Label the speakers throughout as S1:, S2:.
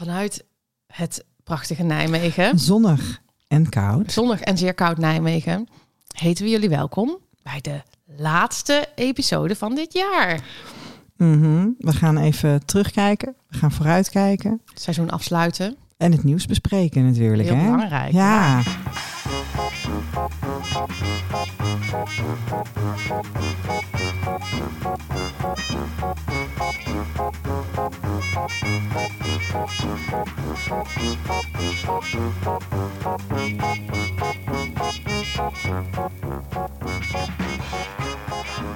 S1: Vanuit het prachtige Nijmegen,
S2: Zonnig en koud.
S1: zonnig en zeer koud Nijmegen, heten we jullie welkom bij de laatste episode van dit jaar.
S2: Mhm. We gaan even terugkijken. We gaan vooruitkijken.
S1: Seizoen afsluiten.
S2: En het nieuws bespreken natuurlijk.
S1: Heel
S2: hè?
S1: belangrijk.
S2: Ja.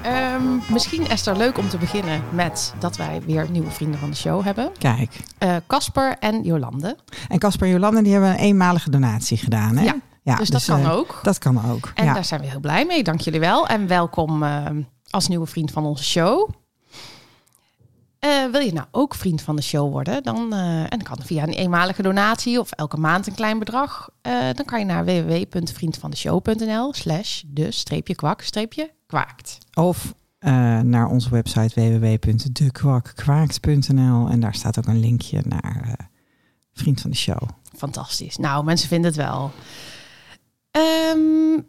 S1: Ehm, misschien Esther, leuk om te beginnen met dat wij weer nieuwe vrienden van de show hebben.
S2: Kijk.
S1: Eh, Casper en Jolande.
S2: En Casper en Jolande die hebben een eenmalige donatie gedaan. Hè?
S1: Ja, dus dat kan
S2: eh,
S1: ook.
S2: Dat kan ook.
S1: En
S2: ja.
S1: daar zijn we heel blij mee. Dank jullie wel. En welkom eh, als nieuwe vriend van onze show. Eh, wil je nou ook vriend van de show worden? Dan, en kan via een eenmalige donatie of elke maand een klein bedrag. Dan kan je naar www.vriendvandeshow.nl slash de streepje kwak streepje kwaakt.
S2: Of naar onze website www.dekwakkwaakt.nl. En daar staat ook een linkje naar Vriend van de Show.
S1: Fantastisch. Nou, mensen vinden het wel. Ehm,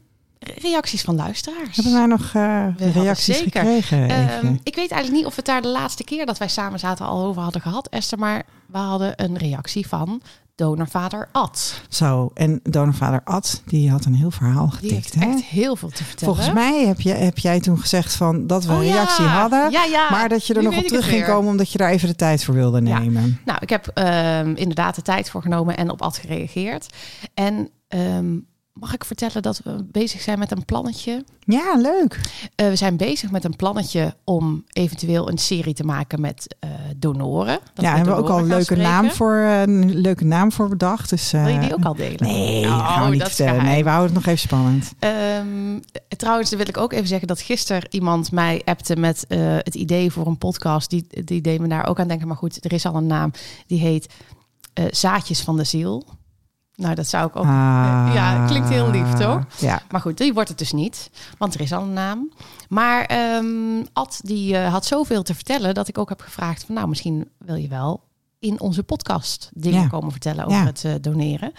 S1: reacties van luisteraars.
S2: Hebben wij nog eh,
S1: hadden
S2: reacties
S1: zeker.
S2: gekregen?
S1: Ehm, ik weet eigenlijk niet of we het daar de laatste keer dat wij samen zaten al over hadden gehad, Esther. Maar we hadden een reactie van donorvader Ad.
S2: Zo, en donorvader Ad, die had een heel verhaal
S1: Die heeft
S2: getikt. hè?
S1: echt heel veel te vertellen.
S2: Volgens mij heb, je, heb jij toen gezegd van dat we
S1: Oh
S2: een
S1: ja.
S2: reactie hadden.
S1: Ja, ja.
S2: Maar dat je er
S1: Nu
S2: nog op terug ging komen omdat je daar even de tijd voor wilde nemen.
S1: Nou, ik heb ehm, inderdaad de tijd voor genomen en op Ad gereageerd. En ehm, mag ik vertellen dat we bezig zijn met een plannetje?
S2: Ja, leuk.
S1: Eh, we zijn bezig met een plannetje om eventueel een serie te maken met eh, donoren. Dat
S2: ja, hebben we ook al een leuke naam, voor, eh, een leuke naam voor bedacht. Dus,
S1: Wil je die ook al delen?
S2: Nee,
S1: Oh,
S2: we niet
S1: dat.
S2: Nee, we houden het nog even spannend.
S1: Ehm, trouwens, dan wil ik ook even zeggen dat gisteren iemand mij appte met het idee voor een podcast. Die, die deed me daar ook aan denken. Maar goed, er is al een naam. Die heet Zaadjes van de Ziel. Nou, dat zou ik ook...
S2: Ah,
S1: ja, klinkt heel lief, toch?
S2: Ja.
S1: Maar goed, die wordt het dus niet. Want er is al een naam. Maar ehm Ad, die eh, had zoveel te vertellen... dat ik ook heb gevraagd van... nou, misschien wil je wel in onze podcast dingen
S2: Ja.
S1: komen vertellen over
S2: Ja.
S1: het eh, doneren.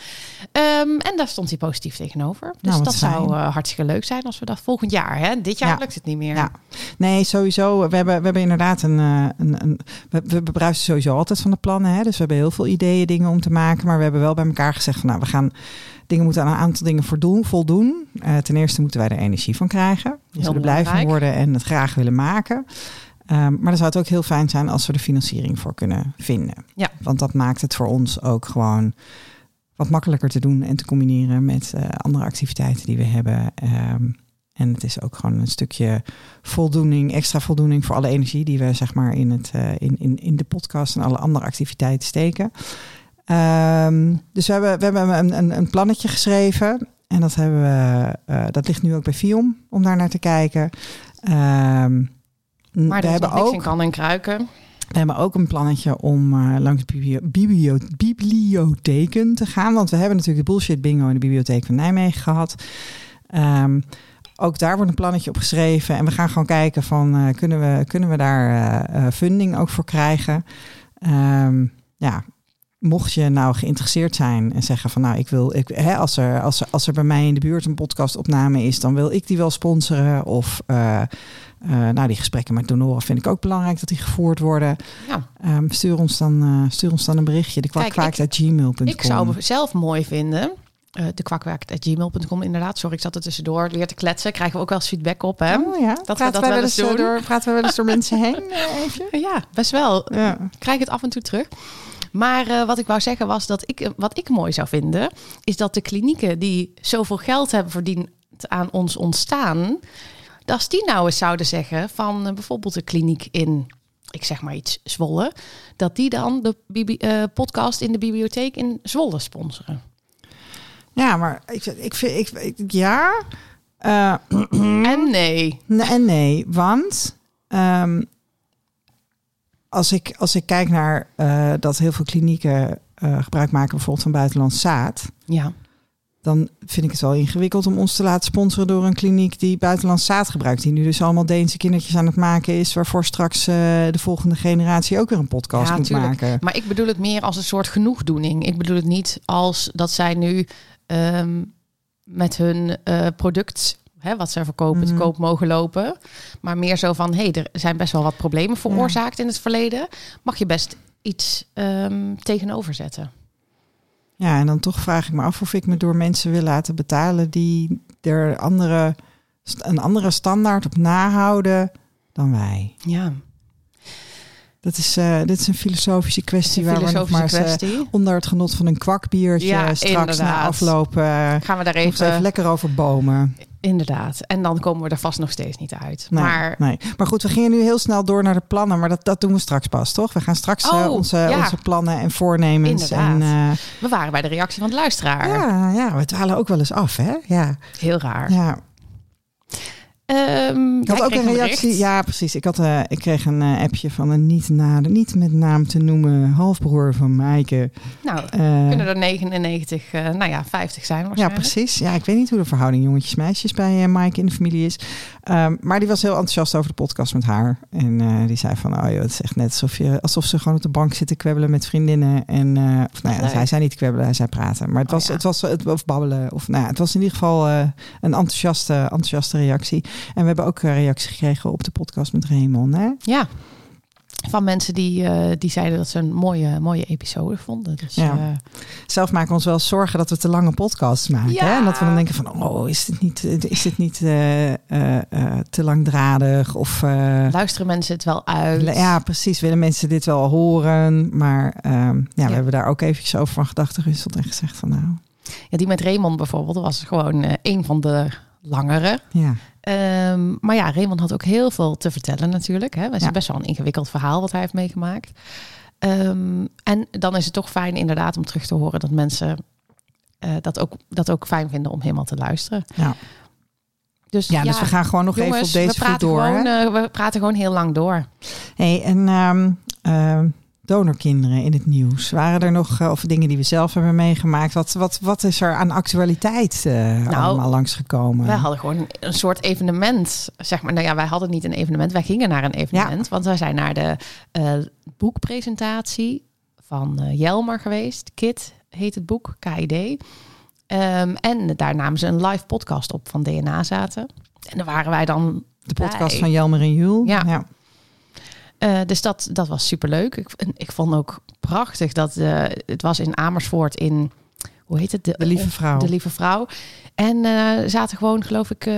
S1: Ehm, en daar stond hij positief tegenover. Dus
S2: Nou,
S1: dat zou eh, hartstikke leuk zijn als we dat volgend jaar... Hè? Dit jaar
S2: Ja.
S1: lukt het niet meer.
S2: Ja. Nee, sowieso. We hebben, we hebben inderdaad een. eh, een, een we, we bebruisen sowieso altijd van de plannen. Hè? Dus we hebben heel veel ideeën, dingen om te maken. Maar we hebben wel bij elkaar gezegd van nou, we gaan. Dingen moeten aan een aantal dingen voldoen. voldoen. Ten eerste moeten wij er energie van krijgen. Dus we er blij van
S1: belangrijk.
S2: worden en het graag willen maken. Ehm, maar dan zou het ook heel fijn zijn als we er financiering voor kunnen vinden.
S1: Ja.
S2: Want dat maakt het voor ons ook gewoon wat makkelijker te doen en te combineren met eh, andere activiteiten die we hebben. Ehm, en het is ook gewoon een stukje voldoening, extra voldoening voor alle energie die we zeg maar in, het, eh, in, in, in de podcast en alle andere activiteiten steken. Ehm, dus we hebben, we hebben een, een, een plannetje geschreven. En dat, hebben we, eh, dat ligt nu ook bij FIOM om daar naar te kijken. Ehm,
S1: Maar
S2: we hebben
S1: niks
S2: ook
S1: in kan en kruiken.
S2: we hebben ook een plannetje om eh, langs biblio- biblio- bibliotheken te gaan. Want we hebben natuurlijk de bullshit bingo in de bibliotheek van Nijmegen gehad. Ehm, ook daar wordt een plannetje op geschreven. En we gaan gewoon kijken van eh, kunnen, we, kunnen we daar eh, funding ook voor krijgen. Ehm, ja, mocht je nou geïnteresseerd zijn en zeggen van nou ik wil, ik, hè, als, er, als, er, als er bij mij in de buurt een podcastopname is, dan wil ik die wel sponsoren. Of eh, nou die gesprekken met donoren vind ik ook belangrijk dat die gevoerd worden.
S1: Ja.
S2: Ehm, stuur, ons dan, eh, stuur ons dan een berichtje. De
S1: Kijk,
S2: kwakkwaakt.gmail.com.
S1: Ik zou zelf mooi vinden... eh de kwakwerk.gmail.com inderdaad. Sorry, ik zat er tussendoor. Leer te kletsen. Krijgen we ook wel eens feedback op, hè?
S2: Oh ja,
S1: we
S2: praten
S1: dat
S2: wij
S1: wel
S2: eens
S1: doen?
S2: door, praten we wel eens door mensen heen? even?
S1: Ja, best wel.
S2: Ja.
S1: Ik krijg het af en toe terug. Maar wat ik wou zeggen was dat ik, wat ik mooi zou vinden, is dat de klinieken die zoveel geld hebben verdiend aan ons ontstaan, als die nou eens zouden zeggen van eh, bijvoorbeeld de kliniek in, ik zeg maar iets, Zwolle, dat die dan de eh, podcast in de bibliotheek in Zwolle sponsoren.
S2: Ja, maar ik, ik vind, ik, ik- ja. Eh,
S1: En nee.
S2: nee, en nee, want ehm, als, ik, als ik kijk naar dat heel veel klinieken gebruik maken bijvoorbeeld van buitenlands zaad,
S1: Ja.
S2: Dan vind ik het wel ingewikkeld om ons te laten sponsoren door een kliniek die buitenlands zaad gebruikt. Die nu dus allemaal Deense kindertjes aan het maken is. Waarvoor straks eh, de volgende generatie ook weer een podcast
S1: Ja,
S2: moet
S1: tuurlijk.
S2: maken.
S1: Maar ik bedoel het meer als een soort genoegdoening. Ik bedoel het niet als dat zij nu ehm, met hun eh, product, hè, wat zij verkopen, te
S2: Mhm.
S1: koop mogen lopen. Maar meer zo van, hé, hey, er zijn best wel wat problemen veroorzaakt in het verleden. Mag je best iets ehm, tegenover zetten.
S2: Ja, en dan toch vraag ik me af of ik me door mensen wil laten betalen die er andere, een andere standaard op nahouden dan wij.
S1: Ja,
S2: Dat is, eh, dit is een filosofische kwestie
S1: een
S2: waar we nog maar eens, eh, onder het genot van een kwakbiertje
S1: Ja,
S2: straks na afloop eh,
S1: Gaan we daar
S2: even
S1: even...
S2: lekker over bomen.
S1: Inderdaad. En dan komen we er vast nog steeds niet uit.
S2: Nee,
S1: maar
S2: nee. maar goed, we gingen nu heel snel door naar de plannen, maar dat, dat doen we straks pas, toch? We gaan straks
S1: Oh,
S2: onze,
S1: ja.
S2: onze plannen en voornemens. En,
S1: Inderdaad. we waren bij de reactie van de luisteraar.
S2: ja, ja, we dwalen ook wel eens af, hè? Ja,
S1: Heel raar.
S2: ja.
S1: Ehm,
S2: Ik had ook een reactie. Ja, precies. Ik, had, eh, ik kreeg een eh, appje van een niet, nader, niet met naam te noemen halfbroer van Maaike.
S1: Nou,
S2: Eh,
S1: kunnen er 99, eh, nou ja, 50 zijn
S2: ja, precies. Ja, ik weet niet hoe de verhouding jongetjes-meisjes bij Maaike in de familie is. Ehm, maar die was heel enthousiast over de podcast met haar. En eh, die zei van, oh joh, het is echt net alsof, je, alsof ze gewoon op de bank zitten kwebbelen met vriendinnen. En, eh, of nou ja,
S1: Leuk.
S2: hij zei niet kwebbelen, hij zei praten. Maar het
S1: Oh,
S2: was,
S1: ja.
S2: het was het, of babbelen. Of, nou ja, het was in ieder geval eh, een enthousiaste, enthousiaste reactie. En we hebben ook een reactie gekregen op de podcast met Raymond. Hè?
S1: Ja, van mensen die, eh, die zeiden dat ze een mooie, mooie episode vonden. Dus,
S2: Ja.
S1: eh,
S2: Zelf maken we ons wel zorgen dat we te lange podcasts maken.
S1: Ja.
S2: Hè? En dat we dan denken van, oh, is dit niet, is dit niet eh, eh, eh, te langdradig? Of, eh,
S1: luisteren mensen het wel uit?
S2: ja, precies. Willen mensen dit wel horen? Maar ehm, ja, we hebben daar ook eventjes over van gedachten gewisseld en gezegd van, nou,
S1: Ja, die met Raymond bijvoorbeeld was gewoon eh, een van de langere.
S2: ja.
S1: Ehm, maar ja, Raymond had ook heel veel te vertellen natuurlijk. Hè. Het is
S2: Ja.
S1: best wel een ingewikkeld verhaal wat hij heeft meegemaakt. Ehm, en dan is het toch fijn inderdaad om terug te horen dat mensen eh, dat, ook, dat ook fijn vinden om helemaal te luisteren.
S2: Ja.
S1: Dus
S2: ja, dus we gaan gewoon nog
S1: jongens,
S2: even op deze
S1: we
S2: voet
S1: praten,
S2: door.
S1: gewoon, eh, we praten gewoon heel lang door.
S2: Hey, en ehm, donorkinderen in het nieuws. Waren er nog eh, of dingen die we zelf hebben meegemaakt? Wat, wat, wat is er aan actualiteit eh allemaal langsgekomen?
S1: Wij hadden gewoon een soort evenement. Zeg maar, nou ja, wij hadden niet een evenement. Wij gingen naar een evenement. Want wij zijn naar de eh, boekpresentatie van Jelmer geweest. Kit heet het boek, KID. Ehm, en daar namen ze een live podcast op van DNA zaten. En daar waren wij dan
S2: De podcast
S1: bij.
S2: van Jelmer en Jules.
S1: Ja. Eh, dus dat, dat was superleuk. Ik, ik vond ook prachtig dat eh, het was in Amersfoort in hoe heet het?
S2: De lieve vrouw.
S1: De lieve vrouw. En eh zaten gewoon, geloof ik, eh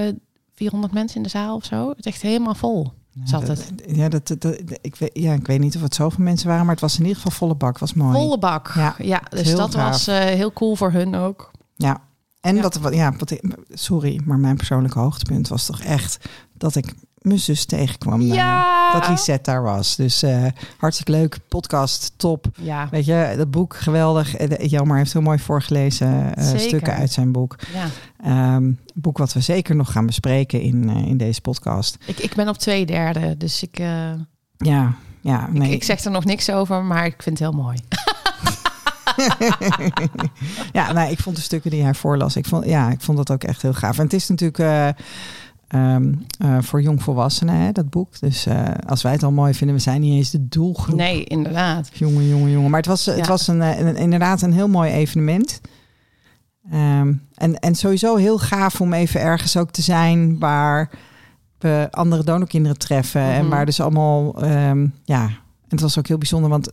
S1: 400 mensen in de zaal of zo. Het is echt helemaal vol. Zat het.
S2: Ja, dat, dat, dat- ik, weet, ja, ik weet niet of het zoveel mensen waren, maar het was in ieder geval volle bak. was mooi.
S1: Volle bak.
S2: Ja,
S1: Ja, dus dat was eh, heel cool voor hun ook.
S2: Ja. En
S1: Ja.
S2: wat, ja, sorry, maar mijn persoonlijke hoogtepunt was toch echt dat ik mijn zus tegenkwam. daar.
S1: Ja.
S2: Dat Lisette daar was. Dus eh, hartstikke leuk. Podcast, top.
S1: Ja,
S2: Weet je, dat boek geweldig. Eh, Jelmer heeft heel mooi voorgelezen eh, stukken uit zijn boek.
S1: ja.
S2: Ehm, boek wat we zeker nog gaan bespreken in, in deze podcast.
S1: Ik, ik ben op twee derde, dus ik,
S2: Ja, ja, nee.
S1: ik, ik zeg er nog niks over, maar ik vind het heel mooi.
S2: ja, nee, ik vond de stukken die hij voorlas, ik vond, ja, ik vond dat ook echt heel gaaf. En het is natuurlijk ehm, eh, voor jongvolwassenen, hè, dat boek. Dus eh, als wij het al mooi vinden, we zijn niet eens de doelgroep.
S1: Nee, inderdaad.
S2: Jongen, jongen, jongen. Maar het was, het was een, eh, een- inderdaad een heel mooi evenement. Ehm, en, en sowieso heel gaaf om even ergens ook te zijn waar we andere donorkinderen treffen. En
S1: Mhm.
S2: waar dus allemaal, ehm, ja, en het was ook heel bijzonder, want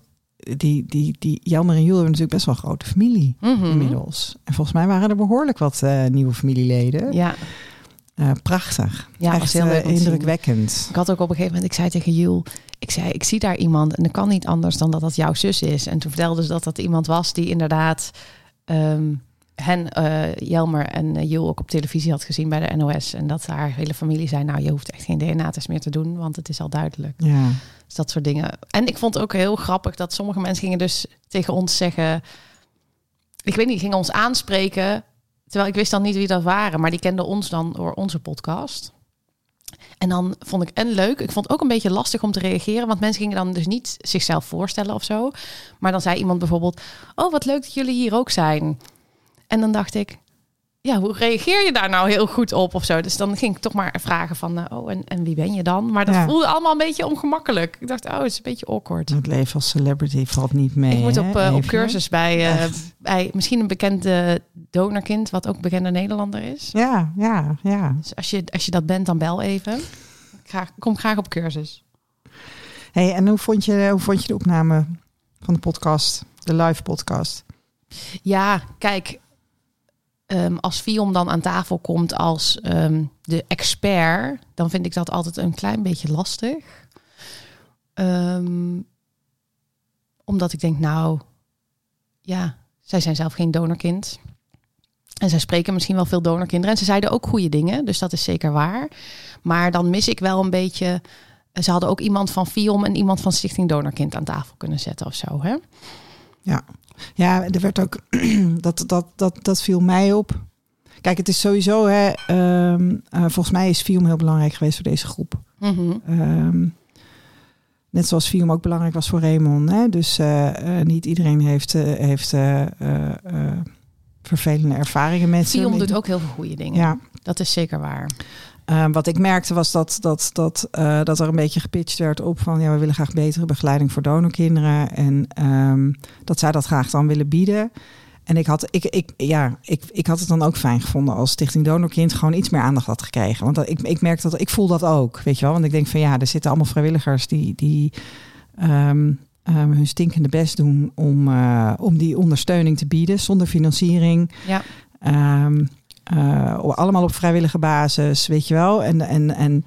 S2: die, die, die Jelmer en Jules hebben natuurlijk best wel een grote familie
S1: Mhm.
S2: inmiddels. En volgens mij waren er behoorlijk wat nieuwe familieleden.
S1: Ja,
S2: Eh, prachtig.
S1: Ja, was
S2: Echt
S1: heel
S2: eh,
S1: leuk
S2: indrukwekkend.
S1: ik had ook op een gegeven moment, ik zei tegen Jules, ik zei, ik zie daar iemand en dat kan niet anders dan dat dat jouw zus is. En toen vertelde ze dat dat iemand was die inderdaad ehm, hen, eh, Jelmer en Jules ook op televisie had gezien bij de NOS. En dat haar hele familie zei, nou je hoeft echt geen DNA-test meer te doen, want het is al duidelijk.
S2: Ja.
S1: Dus dat soort dingen. En ik vond het ook heel grappig dat sommige mensen gingen dus tegen ons zeggen... Ik weet niet, gingen ons aanspreken... Terwijl ik wist dan niet wie dat waren, maar die kenden ons dan door onze podcast. En dan vond ik en leuk. Ik vond het ook een beetje lastig om te reageren, want mensen gingen dan dus niet zichzelf voorstellen of zo. Maar dan zei iemand bijvoorbeeld: Oh, wat leuk dat jullie hier ook zijn. En dan dacht ik: ja, hoe reageer je daar nou heel goed op of zo? Dus dan ging ik toch maar vragen van, eh, oh, en, en wie ben je dan? Maar dat
S2: Ja.
S1: voelde allemaal een beetje ongemakkelijk. Ik dacht, oh, het is een beetje awkward.
S2: Het leven als celebrity valt niet mee.
S1: ik moet op, eh, op cursus bij, eh, bij misschien een bekende donorkind, wat ook een bekende Nederlander is.
S2: Ja, ja, ja.
S1: Dus als je, als je dat bent, dan bel even. Kom graag op cursus.
S2: Hey, en hoe vond, je, hoe vond je de opname van de podcast? De live podcast?
S1: Ja, kijk, ehm, als Fion dan aan tafel komt als ehm, de expert, dan vind ik dat altijd een klein beetje lastig. Ehm, omdat ik denk, nou, ja, zij zijn zelf geen donorkind. En zij spreken misschien wel veel donorkinderen. En ze zeiden ook goede dingen, dus dat is zeker waar. Maar dan mis ik wel een beetje. Ze hadden ook iemand van FIOM en iemand van Stichting Donorkind aan tafel kunnen zetten of zo. Hè?
S2: Ja, er werd ook dat, dat, dat, dat viel mij op. Kijk, het is sowieso, hè, ehm, eh, volgens mij is film heel belangrijk geweest voor deze groep.
S1: Mhm.
S2: Ehm, net zoals film ook belangrijk was voor Raymond. Hè? Dus eh, eh, niet iedereen heeft, heeft vervelende ervaringen met ze.
S1: FIOM doet ook heel veel goede dingen.
S2: Ja,
S1: Dat is zeker waar.
S2: Ehm, wat ik merkte was dat, dat, dat, eh, dat er een beetje gepitcht werd op van ja, we willen graag betere begeleiding voor donorkinderen. En ehm, dat zij dat graag dan willen bieden. En ik had, ik, ik, ja, ik, ik had het dan ook fijn gevonden als Stichting Donorkind gewoon iets meer aandacht had gekregen. Want dat, ik, ik merk dat, ik voel dat ook, weet je wel. Want ik denk van ja, er zitten allemaal vrijwilligers die, die ehm, hun stinkende best doen om, eh, om die ondersteuning te bieden zonder financiering.
S1: Ja.
S2: Allemaal op vrijwillige basis, weet je wel. En, en, en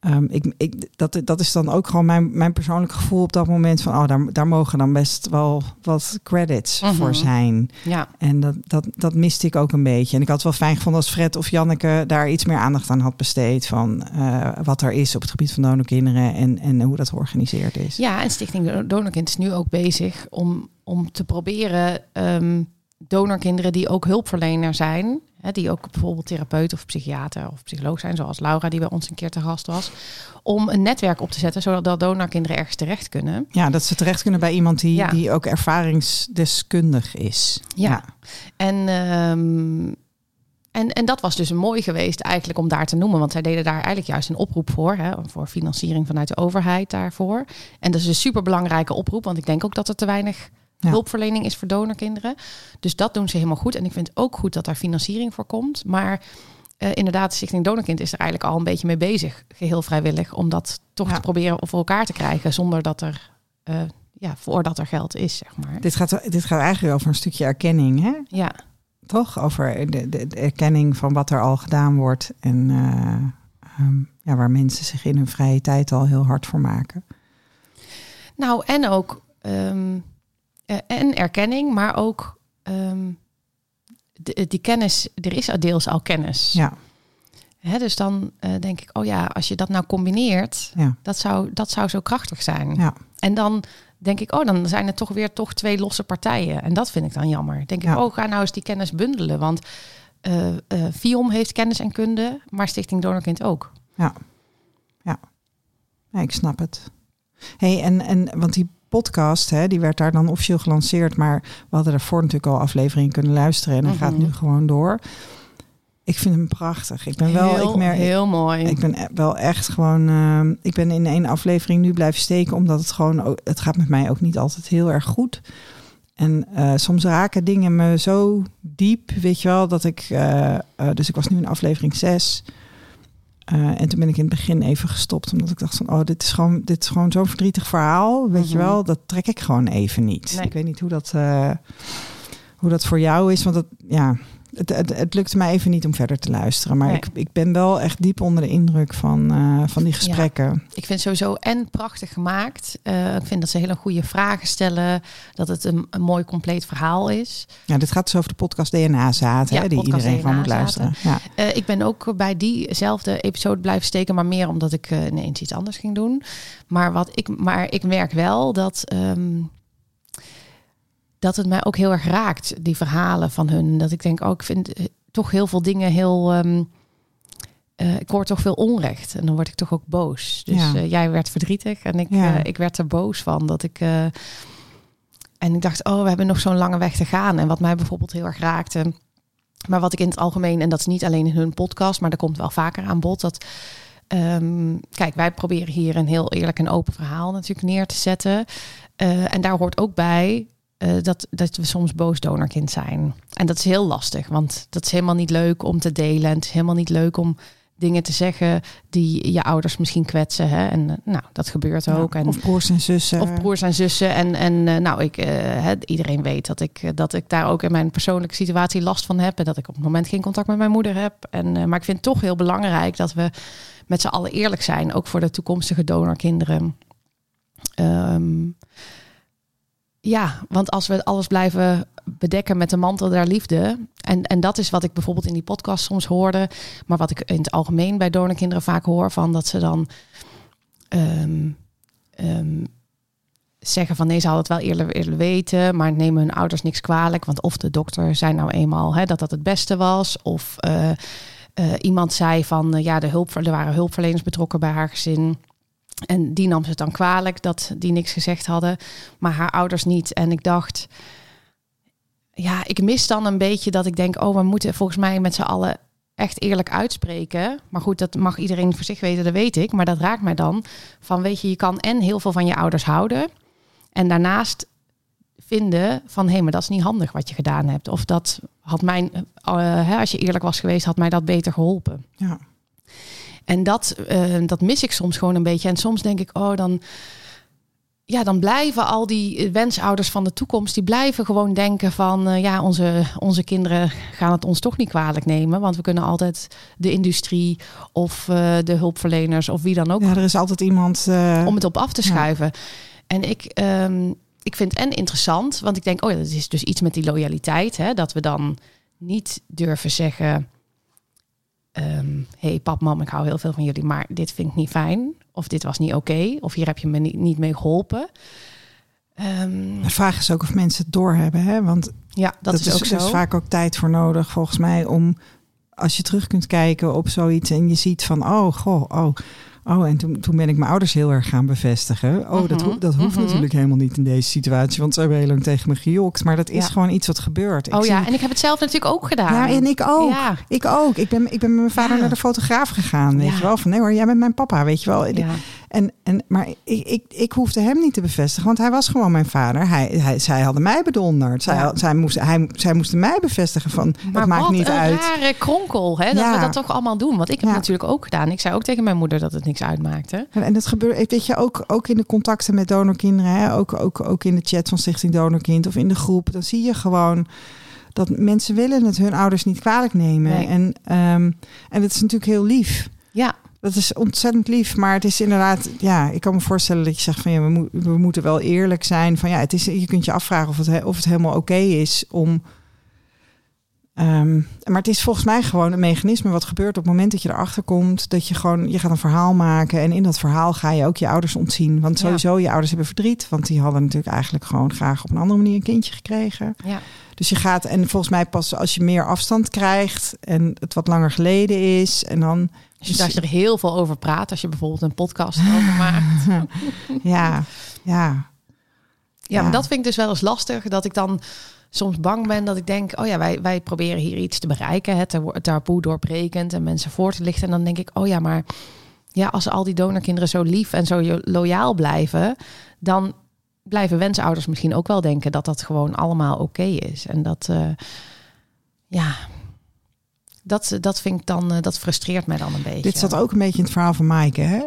S2: ehm, ik, ik, dat, dat is dan ook gewoon mijn, mijn persoonlijk gevoel op dat moment van, oh, daar, daar mogen dan best wel wat credits
S1: Mhm.
S2: voor zijn.
S1: Ja,
S2: En dat, dat, dat miste ik ook een beetje. En ik had het wel fijn gevonden als Fred of Janneke daar iets meer aandacht aan had besteed van eh, wat er is op het gebied van donorkinderen en, en hoe dat georganiseerd is.
S1: ja en Stichting Donorkind is nu ook bezig om, om te proberen ehm, donorkinderen die ook hulpverlener zijn, hè, die ook bijvoorbeeld therapeut of psychiater of psycholoog zijn, zoals Laura die bij ons een keer te gast was, om een netwerk op te zetten zodat donorkinderen ergens terecht kunnen.
S2: Ja, dat ze terecht kunnen bij iemand die,
S1: Ja.
S2: die ook ervaringsdeskundig is.
S1: Ja. En, ehm, en, en dat was dus mooi geweest eigenlijk om daar te noemen. Want zij deden daar eigenlijk juist een oproep voor. Hè, voor financiering vanuit de overheid daarvoor. En dat is een superbelangrijke oproep. Want ik denk ook dat er te weinig
S2: Ja.
S1: hulpverlening is voor donorkinderen. Dus dat doen ze helemaal goed. En ik vind ook goed dat daar financiering voor komt. Maar eh, inderdaad, de Stichting Donorkind is er eigenlijk al een beetje mee bezig. Geheel vrijwillig. Om dat toch
S2: Ja.
S1: te proberen voor elkaar te krijgen. Zonder dat er... eh, ja, voordat er geld is, zeg maar.
S2: Dit gaat, dit gaat eigenlijk over een stukje erkenning, hè?
S1: Ja,
S2: toch? Over de, de, de erkenning van wat er al gedaan wordt. En eh, ehm, ja, waar mensen zich in hun vrije tijd al heel hard voor maken.
S1: Nou, en ook ehm, eh, en erkenning, maar ook ehm, de- die kennis. Er is deels al kennis.
S2: Ja,
S1: Hè, dus dan eh, denk ik, oh ja, als je dat nou combineert,
S2: ja,
S1: dat zou, dat zou zo krachtig zijn.
S2: ja.
S1: En dan denk ik, oh, dan zijn er toch weer toch twee losse partijen. En dat vind ik dan jammer. Denk
S2: Ja.
S1: ik, oh, ga nou eens die kennis bundelen. Want eh eh, FIOM heeft kennis en kunde, maar Stichting Donorkind ook.
S2: Ja, ik snap het. hey, en, en want die podcast, hè, die werd daar dan officieel gelanceerd. Maar we hadden daarvoor natuurlijk al afleveringen kunnen luisteren. En hij gaat
S1: Mhm.
S2: nu gewoon door. Ik vind hem prachtig. Ik ben wel,
S1: heel,
S2: ik merk,
S1: heel mooi.
S2: Ik ben e- wel echt gewoon. ehm, ik ben in één aflevering nu blijven steken, omdat het gewoon. Het gaat met mij ook niet altijd heel erg goed. En eh, soms raken dingen me zo diep, weet je wel, dat ik. eh, eh, dus ik was nu in aflevering 6. En toen ben ik in het begin even gestopt, omdat ik dacht van, oh, dit is gewoon, dit is gewoon zo'n verdrietig verhaal, weet je
S1: Mhm.
S2: wel, dat trek ik gewoon even niet.
S1: Nee.
S2: Ik weet niet hoe dat, eh, hoe dat voor jou is, want dat, ja, het, het, het lukte mij even niet om verder te luisteren. Maar
S1: Nee.
S2: ik, ik ben wel echt diep onder de indruk van, eh, van die gesprekken.
S1: Ik vind het sowieso en prachtig gemaakt. Eh, ik vind dat ze hele goede vragen stellen. Dat het een, een mooi compleet verhaal is.
S2: Ja, dit gaat dus over de podcast
S1: Ja,
S2: hè, die iedereen van moet luisteren. Ja.
S1: Eh, ik ben ook bij diezelfde episode blijven steken, maar meer omdat ik ineens iets anders ging doen. Maar, wat ik, maar ik merk wel dat, ehm, dat het mij ook heel erg raakt, die verhalen van hun. Dat ik denk, oh, ik vind eh, toch heel veel dingen heel. ehm, eh, ik hoor toch veel onrecht en dan word ik toch ook boos. Dus
S2: Ja.
S1: eh, jij werd verdrietig en ik,
S2: Ja.
S1: ik werd er boos van dat ik. en ik dacht, oh, we hebben nog zo'n lange weg te gaan. En wat mij bijvoorbeeld heel erg raakte, Maar wat ik in het algemeen, en dat is niet alleen in hun podcast, maar dat komt wel vaker aan bod, dat ehm, kijk, wij proberen hier een heel eerlijk en open verhaal natuurlijk neer te zetten. En daar hoort ook bij eh, dat, dat we soms boos donorkind zijn. En dat is heel lastig, want dat is helemaal niet leuk om te delen. En het is helemaal niet leuk om dingen te zeggen die je ouders misschien kwetsen. Hè? En eh, nou, dat gebeurt ook. en,
S2: of broers en zussen.
S1: Of broers en zussen. En, en uh, nou, ik, uh, iedereen weet dat ik, dat ik daar ook in mijn persoonlijke situatie last van heb. En dat ik op het moment geen contact met mijn moeder heb. En, maar ik vind het toch heel belangrijk dat we met z'n allen eerlijk zijn. Ook voor de toekomstige donorkinderen. Um, ja, want als we alles blijven bedekken met de mantel der liefde. En, en dat is wat ik bijvoorbeeld in die podcast soms hoorde. Maar wat ik in het algemeen bij donorkinderen vaak hoor. Van dat ze dan um, um, zeggen van nee, ze hadden het wel eerder, eerder weten. Maar nemen hun ouders niks kwalijk. Want of de dokter zei nou eenmaal hè, dat dat het beste was. Of uh, uh, iemand zei van uh, ja, de hulp, er waren hulpverleners betrokken bij haar gezin. En die nam ze dan kwalijk dat die niks gezegd hadden, maar haar ouders niet. En ik dacht, ja, ik mis dan een beetje dat ik denk, oh, we moeten volgens mij met z'n allen echt eerlijk uitspreken. Maar goed, dat mag iedereen voor zich weten, dat weet ik. Maar dat raakt mij dan van, weet je, je kan en heel veel van je ouders houden. En daarnaast vinden van, hé, hey, maar dat is niet handig wat je gedaan hebt. Of dat had mijn, uh, als je eerlijk was geweest, had mij dat beter geholpen.
S2: Ja.
S1: En dat, uh, dat mis ik soms gewoon een beetje. En soms denk ik, oh, dan, ja, dan blijven al die wensouders van de toekomst, die blijven gewoon denken van, uh, ja, onze, onze kinderen gaan het ons toch niet kwalijk nemen. Want we kunnen altijd de industrie of uh, de hulpverleners of wie dan ook.
S2: Ja, er is altijd iemand.
S1: om het op af te schuiven. Ja. En ik. Um, ik vind het en interessant, want ik denk, oh ja, dat is dus iets met die loyaliteit. Hè, dat we dan niet durven zeggen, um, hey pap, mam, ik hou heel veel van jullie, maar dit vind ik niet fijn. Of dit was niet oké. Okay, of hier heb je me niet, niet mee geholpen.
S2: Um, de vraag is ook of mensen het doorhebben. Hè? Want
S1: ja, dat,
S2: dat
S1: is, ook
S2: is
S1: zo.
S2: dus vaak ook tijd voor nodig, volgens mij, om als je terug kunt kijken op zoiets en je ziet van, oh, goh, oh, Oh, en toen, toen ben ik mijn ouders heel erg gaan bevestigen. Oh, dat, ho dat hoeft
S1: Mhm.
S2: natuurlijk helemaal niet in deze situatie. Want ze hebben heel lang tegen me gejokt. Maar dat is
S1: Ja.
S2: gewoon iets wat gebeurt. Ik
S1: Oh ja,
S2: zie-
S1: en ik heb het zelf natuurlijk ook gedaan.
S2: ja, en ik ook.
S1: Ja.
S2: Ik ook. Ik ben, ik ben met mijn vader
S1: Ja.
S2: naar de fotograaf gegaan. Weet je wel? Van nee hoor, jij bent mijn papa. Weet je wel?
S1: Ja.
S2: En, en, maar ik, ik, ik hoefde hem niet te bevestigen, want hij was gewoon mijn vader. Hij, hij, zij hadden mij bedonderd. Zij,
S1: Ja.
S2: zij, moesten, hij, zij moesten mij bevestigen van
S1: Maar
S2: het maakt
S1: wat
S2: niet
S1: een
S2: uit.
S1: rare kronkel, hè? Dat
S2: Ja.
S1: we dat toch allemaal doen. Want ik heb
S2: Ja.
S1: natuurlijk ook gedaan. Ik zei ook tegen mijn moeder dat het niks uitmaakte.
S2: En, en dat gebeurt, weet je, ook, ook in de contacten met donorkinderen, hè? Ook, ook, ook in de chat van Stichting Donorkind of in de groep, dan zie je gewoon dat mensen willen het hun ouders niet kwalijk nemen.
S1: Nee.
S2: En, ehm, en dat is natuurlijk heel lief.
S1: Ja,
S2: Dat is ontzettend lief, maar het is inderdaad, ja, ik kan me voorstellen dat je zegt van ja, we, we moeten wel eerlijk zijn. Van ja, het is, je kunt je afvragen of het, he- of het helemaal oké is om. Ehm, maar het is volgens mij gewoon een mechanisme wat gebeurt op het moment dat je erachter komt. Dat je gewoon, je gaat een verhaal maken en in dat verhaal ga je ook je ouders ontzien. Want
S1: Ja.
S2: sowieso, je ouders hebben verdriet, want die hadden natuurlijk eigenlijk gewoon graag op een andere manier een kindje gekregen.
S1: ja.
S2: Dus je gaat, en volgens mij pas als je meer afstand krijgt en het wat langer geleden is en dan.
S1: Dus als je er heel veel over praat, als je bijvoorbeeld een podcast over maakt.
S2: Ja, ja.
S1: Ja, maar dat vind ik dus wel eens lastig. Dat ik dan soms bang ben dat ik denk... oh ja, wij, wij proberen hier iets te bereiken. Het ta- taboe doorbrekend en mensen voor te lichten. En dan denk ik, oh ja, maar... ja, als al die donorkinderen zo lief en zo loyaal blijven... dan blijven wensouders misschien ook wel denken... dat dat gewoon allemaal oké is. En dat... eh, ja... Dat, dat vind ik dan, eh, dat frustreert mij dan een beetje.
S2: Dit zat ook een beetje in het verhaal van Maaike, hè?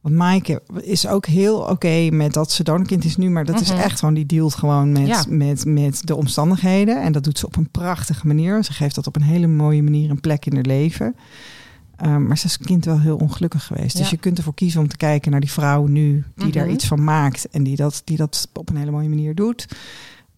S2: Want Maaike is ook heel oké met dat ze donorkind is nu, maar dat is
S1: Mhm.
S2: echt gewoon, die dealt gewoon met,
S1: Ja.
S2: met, met de omstandigheden. En dat doet ze op een prachtige manier. Ze geeft dat op een hele mooie manier een plek in haar leven. Um, maar ze is kind wel heel ongelukkig geweest. Dus je kunt ervoor kiezen om te kijken naar die vrouw nu, die daar
S1: Mhm.
S2: iets van maakt en die dat, die dat op een hele mooie manier doet.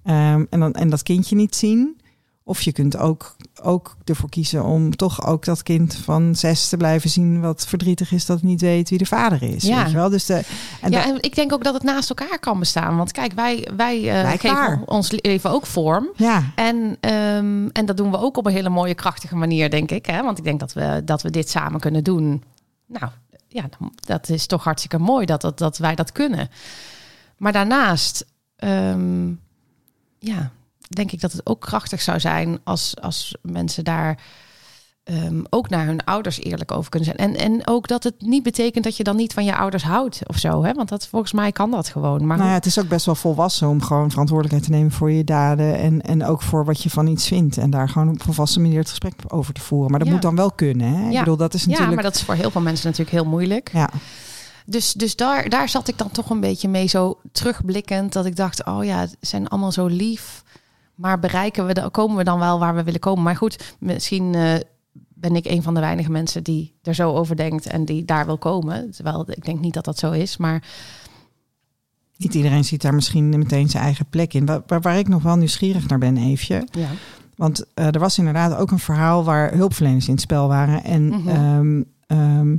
S2: Um, en, dan, en dat kindje niet zien. Of je kunt ook, ook ervoor kiezen om toch ook dat kind van zes te blijven zien... wat verdrietig is dat het niet weet wie de vader is.
S1: Ja.
S2: Weet je wel? Dus de, en
S1: ja, en ik denk ook dat het naast elkaar kan bestaan. Want kijk, wij, wij,
S2: Blijkbaar.
S1: geven ons leven ook vorm.
S2: ja,
S1: En, ehm, en dat doen we ook op een hele mooie, krachtige manier, denk ik. Hè? Want ik denk dat we, dat we dit samen kunnen doen. Nou, ja, dat is toch hartstikke mooi dat, dat, dat wij dat kunnen. Maar daarnaast, ehm, ja, denk ik dat het ook krachtig zou zijn als, als mensen daar ehm, ook naar hun ouders eerlijk over kunnen zijn. En, en ook dat het niet betekent dat je dan niet van je ouders houdt of zo. Hè? Want dat, volgens mij kan dat gewoon. Maar
S2: nou ja, het is ook best wel volwassen om gewoon verantwoordelijkheid te nemen voor je daden. En, en ook voor wat je van iets vindt. En daar gewoon op een volwassen manier het gesprek over te voeren. Maar dat
S1: Ja.
S2: moet dan wel kunnen. Hè? Ik
S1: Ja.
S2: bedoel, dat is natuurlijk.
S1: Ja, maar dat is voor heel veel mensen natuurlijk heel moeilijk.
S2: Ja,
S1: Dus, dus daar, daar zat ik dan toch een beetje mee zo terugblikkend. Dat ik dacht, oh ja, het zijn allemaal zo lief. Maar bereiken we, dan komen we dan wel waar we willen komen? Maar goed, misschien eh, ben ik een van de weinige mensen die er zo over denkt en die daar wil komen. Terwijl ik denk niet dat dat zo is. Maar
S2: niet iedereen ziet daar misschien meteen zijn eigen plek in. Waar, waar, ik nog wel nieuwsgierig naar ben, Eefje.
S1: ja,
S2: Want eh, er was inderdaad ook een verhaal waar hulpverleners in het spel waren. En
S1: Mhm.
S2: ehm, ehm,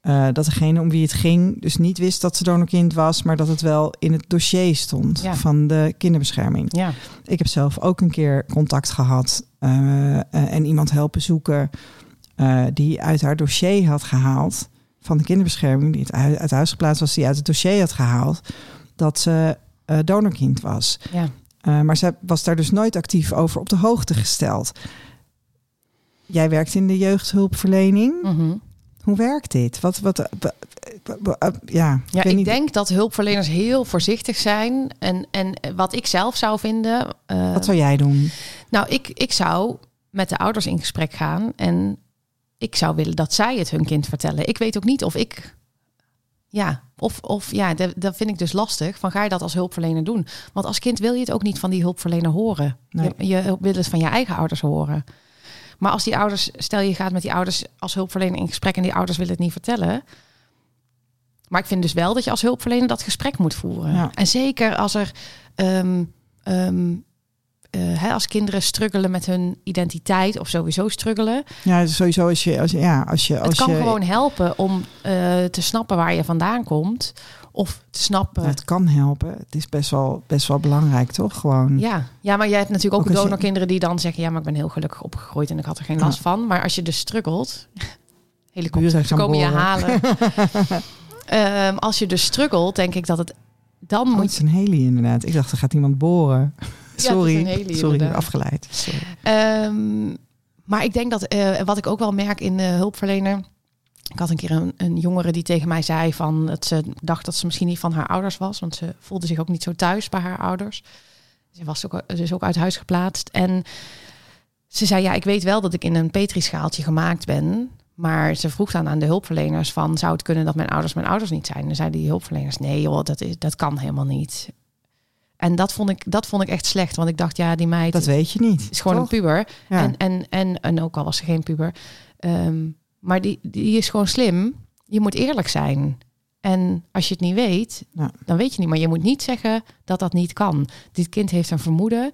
S2: eh, dat degene om wie het ging dus niet wist dat ze donorkind was, maar dat het wel in het dossier stond
S1: Ja.
S2: van de kinderbescherming.
S1: ja,
S2: Ik heb zelf ook een keer contact gehad eh, eh, en iemand helpen zoeken die uit haar dossier had gehaald van de kinderbescherming, die het uit, uit huis geplaatst was, die uit het dossier had gehaald dat ze donorkind was.
S1: ja.
S2: Maar ze was daar dus nooit actief over op de hoogte gesteld. Jij werkt in de jeugdhulpverlening.
S1: Mhm.
S2: Hoe werkt dit? Wat, wat, uh, uh, ja,
S1: Ja, ik denk dat hulpverleners heel voorzichtig zijn. En, en wat ik zelf zou vinden. eh,
S2: Wat zou jij doen?
S1: Nou, ik, ik zou met de ouders in gesprek gaan. En ik zou willen dat zij het hun kind vertellen. Ik weet ook niet of ik. Ja, of, of ja, dat, dat vind ik dus lastig. Van ga je dat als hulpverlener doen? Want als kind wil je het ook niet van die hulpverlener horen.
S2: Nee.
S1: Je, je wil het van je eigen ouders horen. Maar als die ouders, stel je gaat met die ouders als hulpverlener in gesprek en die ouders willen het niet vertellen. Maar ik vind dus wel dat je als hulpverlener dat gesprek moet voeren.
S2: Ja.
S1: En zeker als er ehm, ehm, eh, hè, als kinderen struggelen met hun identiteit of sowieso struggelen.
S2: Ja, sowieso als je, als, ja, als je, als
S1: het kan
S2: je,
S1: gewoon helpen om eh, te snappen waar je vandaan komt. Of te snappen.
S2: Het kan helpen. Het is best wel, best wel belangrijk, toch? Gewoon.
S1: Ja. ja, maar jij hebt natuurlijk ook,
S2: Ook
S1: donorkinderen die dan zeggen... ja, maar ik ben heel gelukkig opgegroeid en ik had er geen
S2: Ja.
S1: last van. Maar als je dus struggelt... Helikopters
S2: gaan
S1: komen je halen. Ehm, als je dus struggelt, denk ik dat het... Dan
S2: Oh,
S1: moet
S2: het is een heli inderdaad. Ik dacht, er gaat iemand boren. Sorry,
S1: heli,
S2: sorry,
S1: inderdaad.
S2: afgeleid. Sorry.
S1: Ehm, maar ik denk dat eh, wat ik ook wel merk in de hulpverlener. Ik had een keer een, een jongere die tegen mij zei van dat ze dacht dat ze misschien niet van haar ouders was, want ze voelde zich ook niet zo thuis bij haar ouders. Ze was ook, ze is ook uit huis geplaatst en ze zei ja, ik weet wel dat ik in een petrischaaltje gemaakt ben. Maar ze vroeg dan aan de hulpverleners van zou het kunnen dat mijn ouders mijn ouders niet zijn? En dan zeiden die hulpverleners nee joh, dat, is, dat kan helemaal niet. En dat vond, ik, dat vond ik echt slecht, want ik dacht ja, die meid
S2: Dat weet je niet.
S1: is gewoon
S2: toch?
S1: een puber.
S2: Ja.
S1: En, en, en, en ook al was ze geen puber. Ehm, maar die, die is gewoon slim. Je moet eerlijk zijn. En als je het niet weet,
S2: Ja.
S1: dan weet je niet. Maar je moet niet zeggen dat dat niet kan. Dit kind heeft een vermoeden.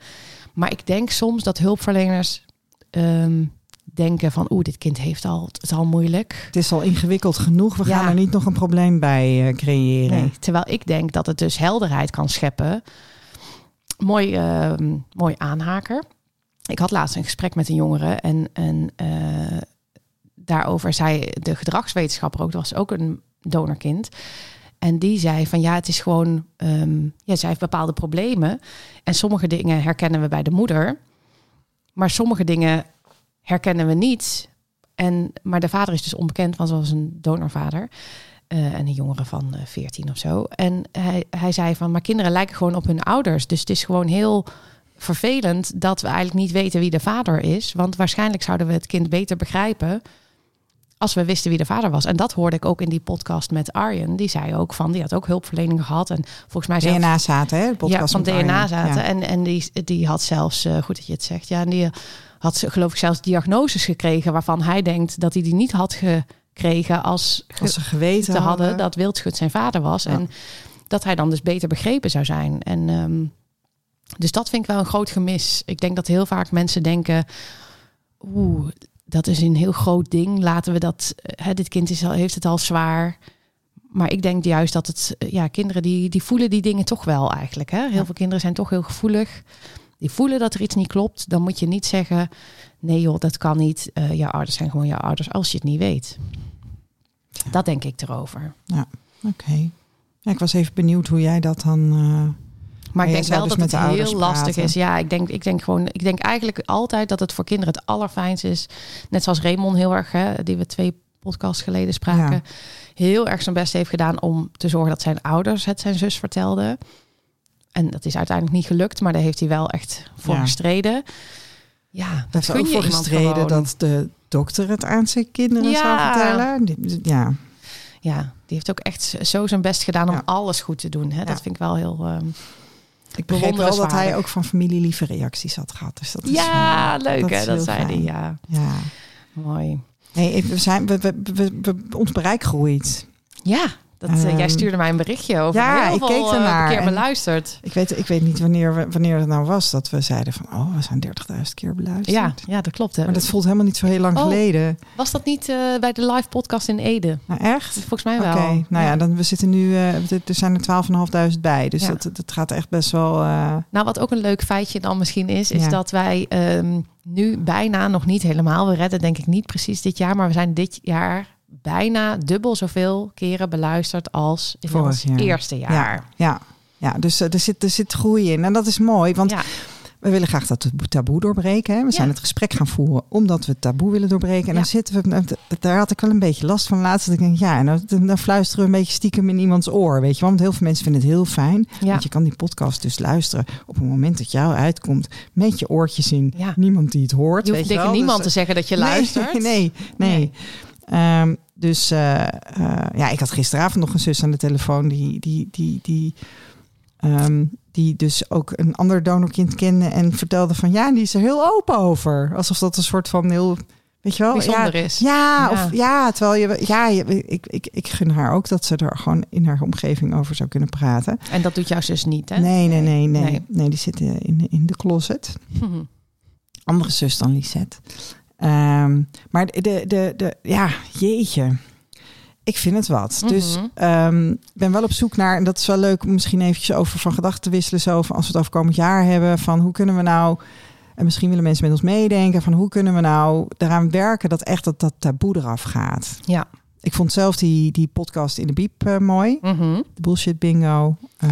S1: Maar ik denk soms dat hulpverleners ehm, denken van... oeh, dit kind heeft al, het al moeilijk.
S2: Het is al ingewikkeld genoeg. We
S1: Ja.
S2: gaan er niet nog een probleem bij eh, creëren.
S1: Nee, terwijl ik denk dat het dus helderheid kan scheppen. Mooi, ehm, mooi aanhaker. Ik had laatst een gesprek met een jongere en, en eh, daarover zei de gedragswetenschapper ook, dat was ook een donorkind. En die zei van ja, het is gewoon, ehm, ja, zij heeft bepaalde problemen. En sommige dingen herkennen we bij de moeder, maar sommige dingen herkennen we niet. En, maar de vader is dus onbekend, want ze was een donorvader. Eh, en een jongere van eh, 14 of zo. En hij, hij zei van, maar kinderen lijken gewoon op hun ouders. Dus het is gewoon heel vervelend dat we eigenlijk niet weten wie de vader is. Want waarschijnlijk zouden we het kind beter begrijpen als we wisten wie de vader was. En dat hoorde ik ook in die podcast met Arjen. Die zei ook van, die had ook hulpverlening gehad. En volgens mij zelfs-
S2: DNA zaten, hè? De podcast
S1: ja, van
S2: met
S1: DNA
S2: Arjen.
S1: zaten.
S2: Ja.
S1: En, en die, die had zelfs, eh, goed dat je het zegt, ja, en die had ze, geloof ik zelfs diagnoses gekregen waarvan hij denkt dat hij die niet had gekregen als, ge-
S2: Als ze geweten
S1: te hadden
S2: hadden.
S1: dat Wildschut zijn vader was.
S2: Ja.
S1: En dat hij dan dus beter begrepen zou zijn. En ehm, dus dat vind ik wel een groot gemis. Ik denk dat heel vaak mensen denken, oeh, dat is een heel groot ding. Laten we dat, eh, hè, dit kind is al, heeft het al zwaar. Maar ik denk juist dat het, eh, ja, kinderen die, die voelen die dingen toch wel eigenlijk. Hè? Heel
S2: Ja.
S1: veel kinderen zijn toch heel gevoelig. Die voelen dat er iets niet klopt. Dan moet je niet zeggen, nee joh, dat kan niet. Eh jouw ouders zijn gewoon jouw ouders als je het niet weet. Dat denk ik erover.
S2: Oké. Ja, ik was even benieuwd hoe jij dat dan...
S1: Maar ik
S2: jij
S1: denk wel
S2: dus
S1: dat het heel lastig
S2: praten.
S1: is. Ja, ik denk, ik denk gewoon, ik denk eigenlijk altijd dat het voor kinderen het allerfijnst is. Net zoals Raymond heel erg, hè, die we twee podcasts geleden spraken,
S2: Ja.
S1: heel erg zijn best heeft gedaan om te zorgen dat zijn ouders het zijn zus vertelden. En dat is uiteindelijk niet gelukt, maar daar heeft hij wel echt voor
S2: Ja.
S1: gestreden. Ja,
S2: Dat
S1: kun
S2: ook
S1: je
S2: voor gestreden
S1: gewoon.
S2: dat de dokter het aan zijn kinderen
S1: Ja.
S2: zou vertellen. Ja,
S1: Ja, die heeft ook echt zo zijn best gedaan om
S2: Ja.
S1: alles goed te doen. Hè? Dat vind ik wel heel. ehm,
S2: ik begreep wel dat hij ook van familie lieve reacties had gehad. Dus dat is,
S1: Ja, leuk
S2: dat
S1: hè, dat zei hij. Ja,
S2: Ja.
S1: mooi.
S2: Nee, we zijn, we, we, we, we- ons bereik groeit.
S1: Ja, dat, eh, jij
S2: Ehm,
S1: stuurde mij een berichtje over.
S2: ja,
S1: heel
S2: ik
S1: veel,
S2: keek
S1: eh,
S2: ernaar
S1: keer
S2: en-
S1: beluisterd.
S2: Ik weet, ik weet niet wanneer, we, wanneer het nou was dat we zeiden van... oh, we zijn 30.000 keer beluisterd.
S1: Ja, ja, dat klopt. Hè.
S2: Maar dat voelt helemaal niet zo heel lang
S1: Oh.
S2: geleden.
S1: Was dat niet eh, bij de live podcast in Ede?
S2: Nou, echt?
S1: Volgens mij
S2: Oké,
S1: wel.
S2: nou ja, dan, we zitten nu... er zijn er 12.500 bij. Dus
S1: Ja.
S2: dat, dat gaat echt best wel...
S1: Nou, wat ook een leuk feitje dan misschien is, is
S2: Ja.
S1: dat wij ehm, nu bijna nog niet helemaal, we redden denk ik niet precies dit jaar, maar we zijn dit jaar bijna dubbel zoveel keren beluisterd als in
S2: Vorig
S1: ons
S2: jaar.
S1: eerste jaar.
S2: ja, ja, dus eh, er, zit, er zit groei in. En dat is mooi, want
S1: Ja.
S2: we willen graag dat taboe doorbreken. Hè? We zijn
S1: Ja.
S2: het gesprek gaan voeren omdat we het taboe willen doorbreken. En
S1: Ja.
S2: dan zitten we... Daar had ik wel een beetje last van laatst. Dat ik denk, ja, en dan, fluisteren we een beetje stiekem in iemands oor. Weet je wel? Want heel veel mensen vinden het heel fijn.
S1: Ja.
S2: Want je kan die podcast dus luisteren op het moment dat jou uitkomt. Met je oortjes in.
S1: Ja.
S2: Niemand die het hoort.
S1: Je hoeft tegen niemand
S2: Dus,
S1: te zeggen dat je
S2: Nee,
S1: luistert.
S2: Nee, nee.
S1: Nee.
S2: Ehm, dus eh, eh, ja, ik had gisteravond nog een zus aan de telefoon die, die, die, die, ehm, die dus ook een ander donorkind kende en vertelde van ja, die is er heel open over. Alsof dat een soort van heel, weet je wel,
S1: Bijzonder
S2: ja,
S1: is.
S2: Ja,
S1: Ja.
S2: of ja, terwijl je, ja, je, ik, ik, ik gun haar ook dat ze er gewoon in haar omgeving over zou kunnen praten.
S1: En dat doet jouw zus niet, hè?
S2: Nee, nee, nee, nee,
S1: Nee.
S2: nee, die zit in, in de closet andere zus dan Lisette. Ehm, maar de, de, de, ja, jeetje. Ik vind het wat. Dus
S1: Mhm.
S2: ehm, ik ben wel op zoek naar, en dat is wel leuk om misschien eventjes over van gedachten te wisselen. Zo van als we het over komend jaar hebben, van hoe kunnen we nou, en misschien willen mensen met ons meedenken, van hoe kunnen we nou eraan werken dat echt dat, dat taboe eraf gaat.
S1: Ja.
S2: Ik vond zelf die, die podcast in de Biep eh, mooi
S1: Mhm.
S2: de bullshit bingo. Eh,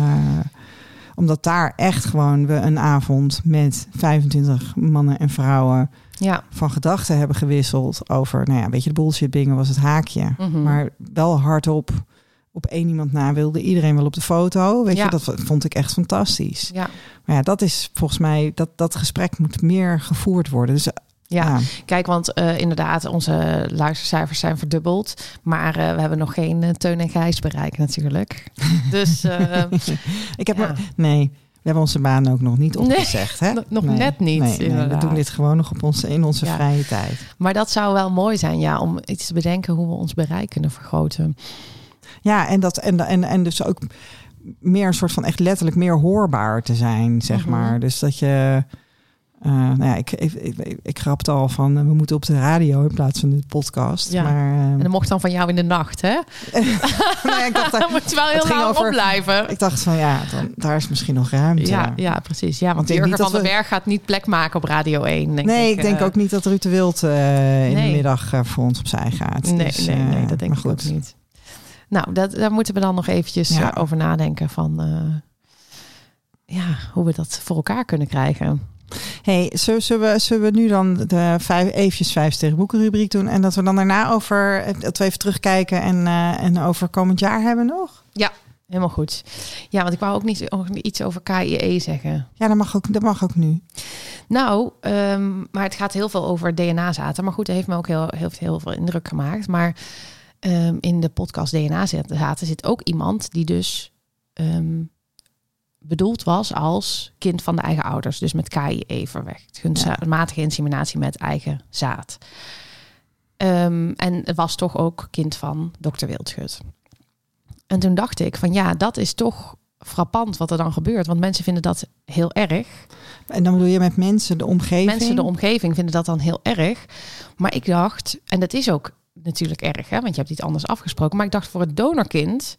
S2: omdat daar echt gewoon we een avond met 25 mannen en vrouwen
S1: Ja.
S2: van gedachten hebben gewisseld over, nou ja, weet je, de bullshit bingo was het haakje.
S1: Mhm.
S2: Maar wel hardop op één iemand na wilde iedereen wel op de foto. Weet
S1: Ja.
S2: je, dat vond ik echt fantastisch.
S1: Ja.
S2: Maar ja, dat is volgens mij, dat, dat gesprek moet meer gevoerd worden. Dus
S1: Ja.
S2: ja,
S1: Kijk, want eh, inderdaad, onze luistercijfers zijn verdubbeld. Maar eh, we hebben nog geen eh, Teun en Gijs bereikt natuurlijk. Dus
S2: ik heb
S1: Ja.
S2: maar, nee, we hebben onze baan ook nog niet
S1: Nee,
S2: opgezegd. hè?
S1: nog-
S2: Nee,
S1: net niet,
S2: Nee, we doen dit gewoon nog op onze, in onze
S1: Ja.
S2: vrije tijd.
S1: Maar dat zou wel mooi zijn, ja, om iets te bedenken hoe we ons bereik kunnen vergroten.
S2: Ja, en, dat, en, en, en dus ook meer een soort van echt letterlijk meer hoorbaar te zijn, zeg
S1: Mhm.
S2: maar. Dus dat je. Eh, nou ja, ik, ik, ik, ik grapte al van eh, we moeten op de radio in plaats van de podcast.
S1: Ja.
S2: Maar eh,
S1: En dat mocht dan van jou in de nacht, hè?
S2: nou ja, ik, dacht,
S1: Dan moet je wel heel lang
S2: over-
S1: opblijven.
S2: ik dacht van ja, dan, daar is misschien nog ruimte.
S1: Ja, ja, precies. Ja, want Jurgen van
S2: dat
S1: den
S2: we-
S1: Berg gaat niet plek maken op Radio 1. Denk
S2: nee,
S1: ik,
S2: denk ook niet dat Ruud de Wild in
S1: Nee.
S2: de middag voor ons opzij gaat.
S1: Nee,
S2: Dus,
S1: nee, nee, dat denk ik ook niet. Nou, dat, daar moeten we dan nog eventjes
S2: Ja.
S1: over nadenken van... ja, hoe we dat voor elkaar kunnen krijgen.
S2: Hey, zullen, we, zullen we nu dan de vijf, eventjes vijf sterren boeken rubriek doen en dat we dan daarna over dat we even terugkijken en, eh, en over komend jaar hebben nog?
S1: Helemaal goed. Ja, want ik wou ook niet iets over KIE zeggen.
S2: Ja, dat mag ook, dat mag ook nu.
S1: Nou, ehm, maar het gaat heel veel over DNA-zaten. Maar goed, dat heeft me ook heel, heel, heel veel indruk gemaakt. Maar ehm, in de podcast DNA-zaten zit ook iemand die dus ehm, bedoeld was als kind van de eigen ouders. Dus met KIE verwekt. Kunstmatige inseminatie met eigen zaad. Ehm, en het was toch ook kind van dokter Wildschut. En toen dacht ik van ja, dat is toch frappant wat er dan gebeurt. Want mensen vinden dat heel erg.
S2: En dan bedoel je met mensen, de omgeving?
S1: Mensen, de omgeving, vinden dat dan heel erg. Maar ik dacht, en dat is ook natuurlijk erg, hè, want je hebt iets anders afgesproken. Maar ik dacht, voor het donorkind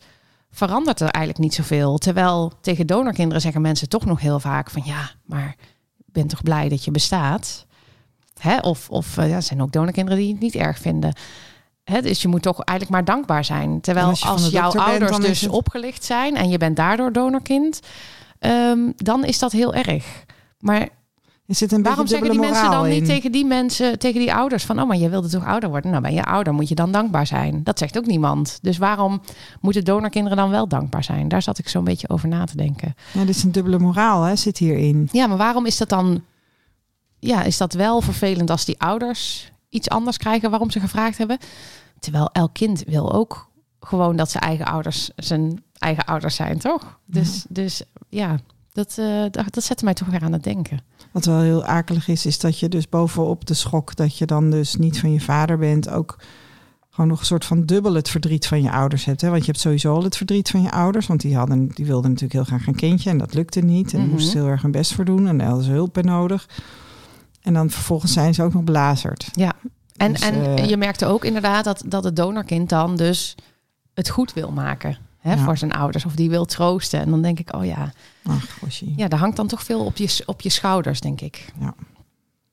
S1: verandert er eigenlijk niet zoveel. Terwijl tegen donorkinderen zeggen mensen toch nog heel vaak van ja, maar ik ben toch blij dat je bestaat. Hè? Of, of eh, ja, er zijn ook donorkinderen die het niet erg vinden. Hè, dus je moet toch eigenlijk maar dankbaar zijn. Terwijl
S2: En
S1: als, jouw
S2: bent,
S1: ouders dus
S2: het-
S1: opgelicht zijn en je bent daardoor donorkind, ehm, dan is dat heel erg. Maar
S2: Zit een
S1: waarom zeggen die mensen dan niet tegen die mensen, tegen die ouders van, oh, maar je wilde toch ouder worden? Nou, ben je ouder, moet je dan dankbaar zijn? Dat zegt ook niemand. Dus waarom moeten donorkinderen dan wel dankbaar zijn? Daar zat ik zo'n beetje over na te denken.
S2: Ja, dit is een dubbele moraal, hè, zit hierin.
S1: Ja, maar waarom is dat dan? Ja, is dat wel vervelend als die ouders iets anders krijgen waarom ze gevraagd hebben? Terwijl elk kind wil ook gewoon dat zijn eigen ouders zijn eigen ouders zijn, toch? Dus, dus ja, dat, eh, dat, dat zette mij toch weer aan het denken.
S2: Wat wel heel akelig is, is dat je dus bovenop de schok dat je dan dus niet van je vader bent, ook gewoon nog een soort van dubbel het verdriet van je ouders hebt. Hè? Want je hebt sowieso al het verdriet van je ouders, want die, hadden, die wilden natuurlijk heel graag een kindje en dat lukte niet. En
S1: Mhm.
S2: moesten ze heel erg hun best voor doen en daar hadden ze hulp bij nodig. En dan vervolgens zijn ze ook nog belazerd.
S1: Ja, en,
S2: Dus,
S1: en
S2: eh,
S1: je merkte ook inderdaad dat, dat het donorkind dan dus het goed wil maken hè,
S2: Ja.
S1: voor zijn ouders. Of die wil troosten. En dan denk ik, oh ja,
S2: Ach,
S1: ja, daar hangt dan toch veel op je, op je schouders, denk ik.
S2: Ja.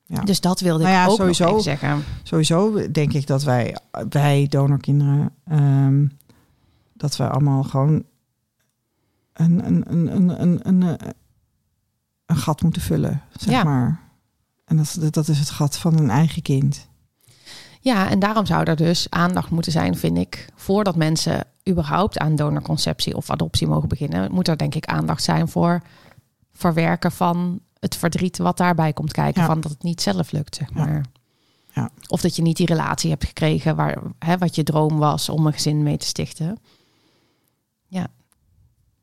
S2: Ja.
S1: Dus dat wilde
S2: Nou
S1: ik ook
S2: sowieso.
S1: nog zeggen.
S2: Sowieso denk ik dat wij, wij donorkinderen, ehm, dat we allemaal gewoon een, een, een, een, een, een, eh, een gat moeten vullen, zeg
S1: Ja.
S2: maar. En dat, dat is het gat van een eigen kind.
S1: Ja, en daarom zou er dus aandacht moeten zijn, vind ik, voordat mensen überhaupt aan donorconceptie of adoptie mogen beginnen, moet er denk ik aandacht zijn voor verwerken van het verdriet wat daarbij komt kijken,
S2: Ja.
S1: van dat het niet zelf lukt, zeg
S2: Ja.
S1: maar.
S2: Ja.
S1: Of dat je niet die relatie hebt gekregen waar, hè, wat je droom was om een gezin mee te stichten. Ja.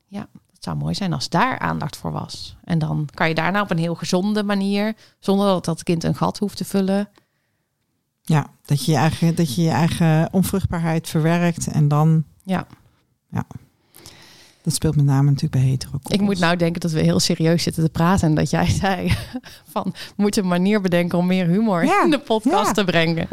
S1: Ja, het zou mooi zijn als daar aandacht voor was. En dan kan je daarna op een heel gezonde manier, zonder dat dat kind een gat hoeft te vullen,
S2: Ja, dat je je eigen, dat je, je eigen onvruchtbaarheid verwerkt en dan,
S1: ja.
S2: dat speelt met name natuurlijk bij hetero
S1: Ik moet nou denken dat we heel serieus zitten te praten. En dat jij zei van we moeten een manier bedenken om meer humor
S2: Ja,
S1: in de podcast
S2: ja.
S1: te brengen.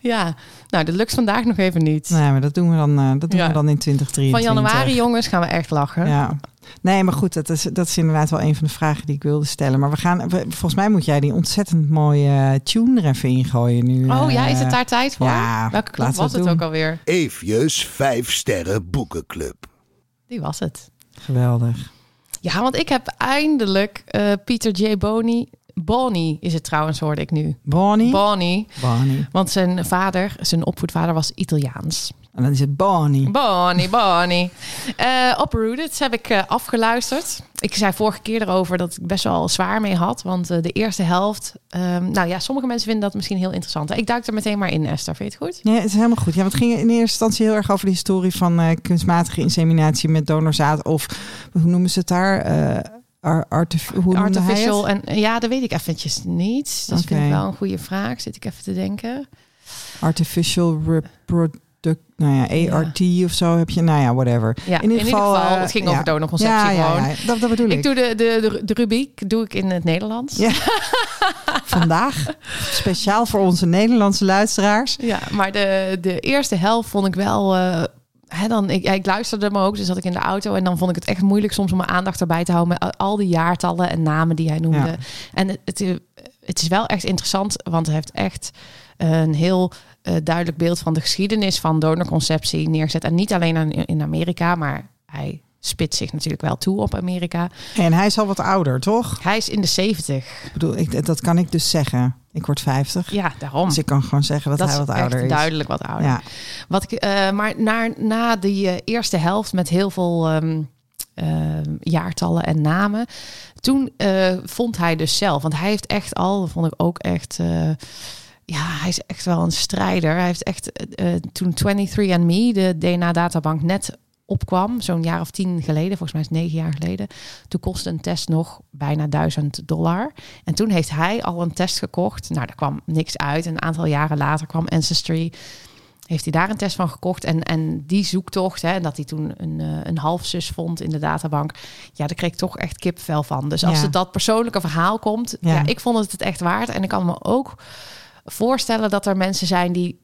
S1: Ja, nou dat lukt vandaag nog even niet.
S2: Nee, maar dat doen we dan, eh, dat doen
S1: Ja.
S2: we dan in 2023.
S1: Van januari jongens gaan we echt lachen.
S2: Ja. Nee, maar goed, dat is, dat is inderdaad wel een van de vragen die ik wilde stellen. Maar we gaan, we- volgens mij moet jij die ontzettend mooie eh, tune er even ingooien nu.
S1: Oh ja,
S2: eh.
S1: is het daar tijd voor?
S2: ja,
S1: Welke club
S2: laten we
S1: was
S2: het
S1: het ook
S2: doen.
S1: alweer?
S3: Eefjes 5 sterren boekenclub.
S1: Die was het.
S2: Geweldig.
S1: Ja, want ik heb eindelijk eh Pieter J. Boney. Bonnie is het trouwens, hoorde ik nu.
S2: Bonnie?
S1: Bonnie.
S2: Bonnie.
S1: Want zijn vader, zijn opvoedvader was Italiaans.
S2: En dan is het Bonnie.
S1: Bonnie, Bonnie. Eh Uprooted heb ik eh, afgeluisterd. Ik zei vorige keer erover dat ik best wel zwaar mee had. Want eh, de eerste helft... ehm, nou ja, sommige mensen vinden dat misschien heel interessant. Ik duik er meteen maar in, Esther. Vind je het goed?
S2: Ja, het is helemaal goed. Ja, want het ging in eerste instantie heel erg over de historie van kunstmatige inseminatie met donorzaad. Of hoe noemen ze het daar? Artif- hoe?
S1: Artificial. En ja, dat weet ik eventjes niet. Dat vind
S2: Oké.
S1: ik wel een goede vraag. Zit ik even te denken.
S2: Artificial reproduct. Nou ja, ART of zo heb je. Nou ja, whatever.
S1: Ja, in ieder geval,
S2: eh,
S1: het ging over
S2: ja,
S1: gewoon.
S2: ja, dat, dat bedoel ik.
S1: Ik doe de, de, de, de rubriek doe ik in het Nederlands.
S2: Vandaag speciaal voor onze Nederlandse luisteraars.
S1: Ja, maar de, de eerste helft vond ik wel. eh, hè, dan, ik, ik luisterde hem ook, dus zat ik in de auto. En dan vond ik het echt moeilijk soms om mijn aandacht erbij te houden. Met al die jaartallen en namen die hij noemde.
S2: Ja.
S1: En het, het, is- het is wel echt interessant, want hij heeft echt een heel eh, duidelijk beeld van de geschiedenis van donorconceptie neerzet. En niet alleen aan- in Amerika, maar hij spitst zich natuurlijk wel toe op Amerika.
S2: En hij is al wat ouder, toch?
S1: Hij is in de 70.
S2: Ik bedoel, ik, dat kan ik dus zeggen. Ik word 50.
S1: Ja, daarom.
S2: Dus ik kan gewoon zeggen dat,
S1: dat
S2: hij
S1: is
S2: wat
S1: echt
S2: ouder is.
S1: duidelijk wat ouder.
S2: Ja.
S1: Wat ik, eh, maar na, na die eh, eerste helft met heel veel ehm, ehm, jaartallen en namen, toen eh, vond hij dus zelf, want hij heeft echt al, dat vond ik ook echt. eh, ja, hij is echt wel een strijder. Hij heeft echt eh, eh, toen 23andMe, de DNA-databank, net opkwam, zo'n jaar of tien geleden, volgens mij is het negen jaar geleden, toen kostte een test nog bijna 1000 dollar. En toen heeft hij al een test gekocht. Nou, daar kwam niks uit. Een aantal jaren later kwam Ancestry heeft hij daar een test van gekocht. En, en die zoektocht, hè, dat hij toen een, eh, een halfzus vond in de databank. Ja, daar kreeg ik toch echt kipvel van. Dus als
S2: Ja.
S1: het dat persoonlijke verhaal komt,
S2: Ja.
S1: ja. ik vond het het echt waard. En ik kan me ook voorstellen dat er mensen zijn die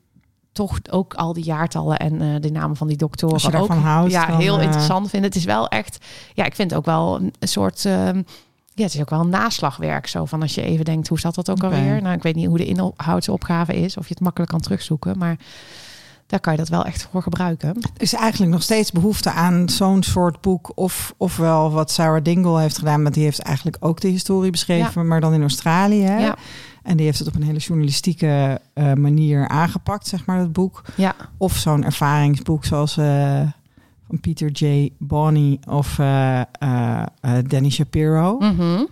S1: toch ook al die jaartallen en eh, de namen van die doktoren
S2: Als je
S1: ook
S2: houdt,
S1: ja, heel
S2: eh,
S1: interessant vinden. Het is wel echt, ja, ik vind het ook wel een soort. ehm, ja, het is ook wel een naslagwerk. Zo van als je even denkt, hoe zat dat ook alweer? Nou, ik weet niet hoe de inhoudsopgave is, of je het makkelijk kan terugzoeken. Maar daar kan je dat wel echt voor gebruiken.
S2: Er is eigenlijk nog steeds behoefte aan zo'n soort boek. Of, ofwel wat Sarah Dingle heeft gedaan. Want die heeft eigenlijk ook de historie beschreven. Maar dan in Australië.
S1: Ja.
S2: En die heeft het op een hele journalistieke eh, manier aangepakt, zeg maar, dat boek.
S1: Ja,
S2: Of zo'n ervaringsboek zoals eh, van Peter J. Bonney of eh, Danny Shapiro.
S1: Mhm.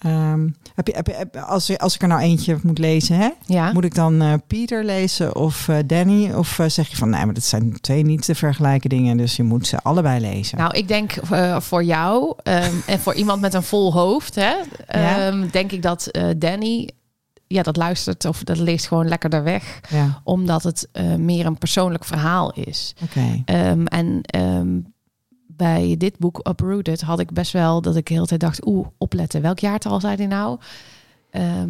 S2: Ehm, heb je, heb je, heb- als, als ik er nou eentje moet lezen, hè?
S1: ja.
S2: moet ik dan eh, Peter lezen of eh, Danny? Of eh, zeg je van, nee, maar dat zijn twee niet te vergelijken dingen, dus je moet ze allebei lezen.
S1: Nou, ik denk voor jou ehm, en voor iemand met een vol hoofd, hè, ehm, denk ik dat Danny, ja, dat luistert of dat leest gewoon lekkerder weg,
S2: ja,
S1: omdat het meer een persoonlijk verhaal is.
S2: oké.
S1: En bij dit boek Uprooted had ik best wel dat ik de hele tijd dacht, oeh, opletten. Welk jaartal zei hij nou? Ehm,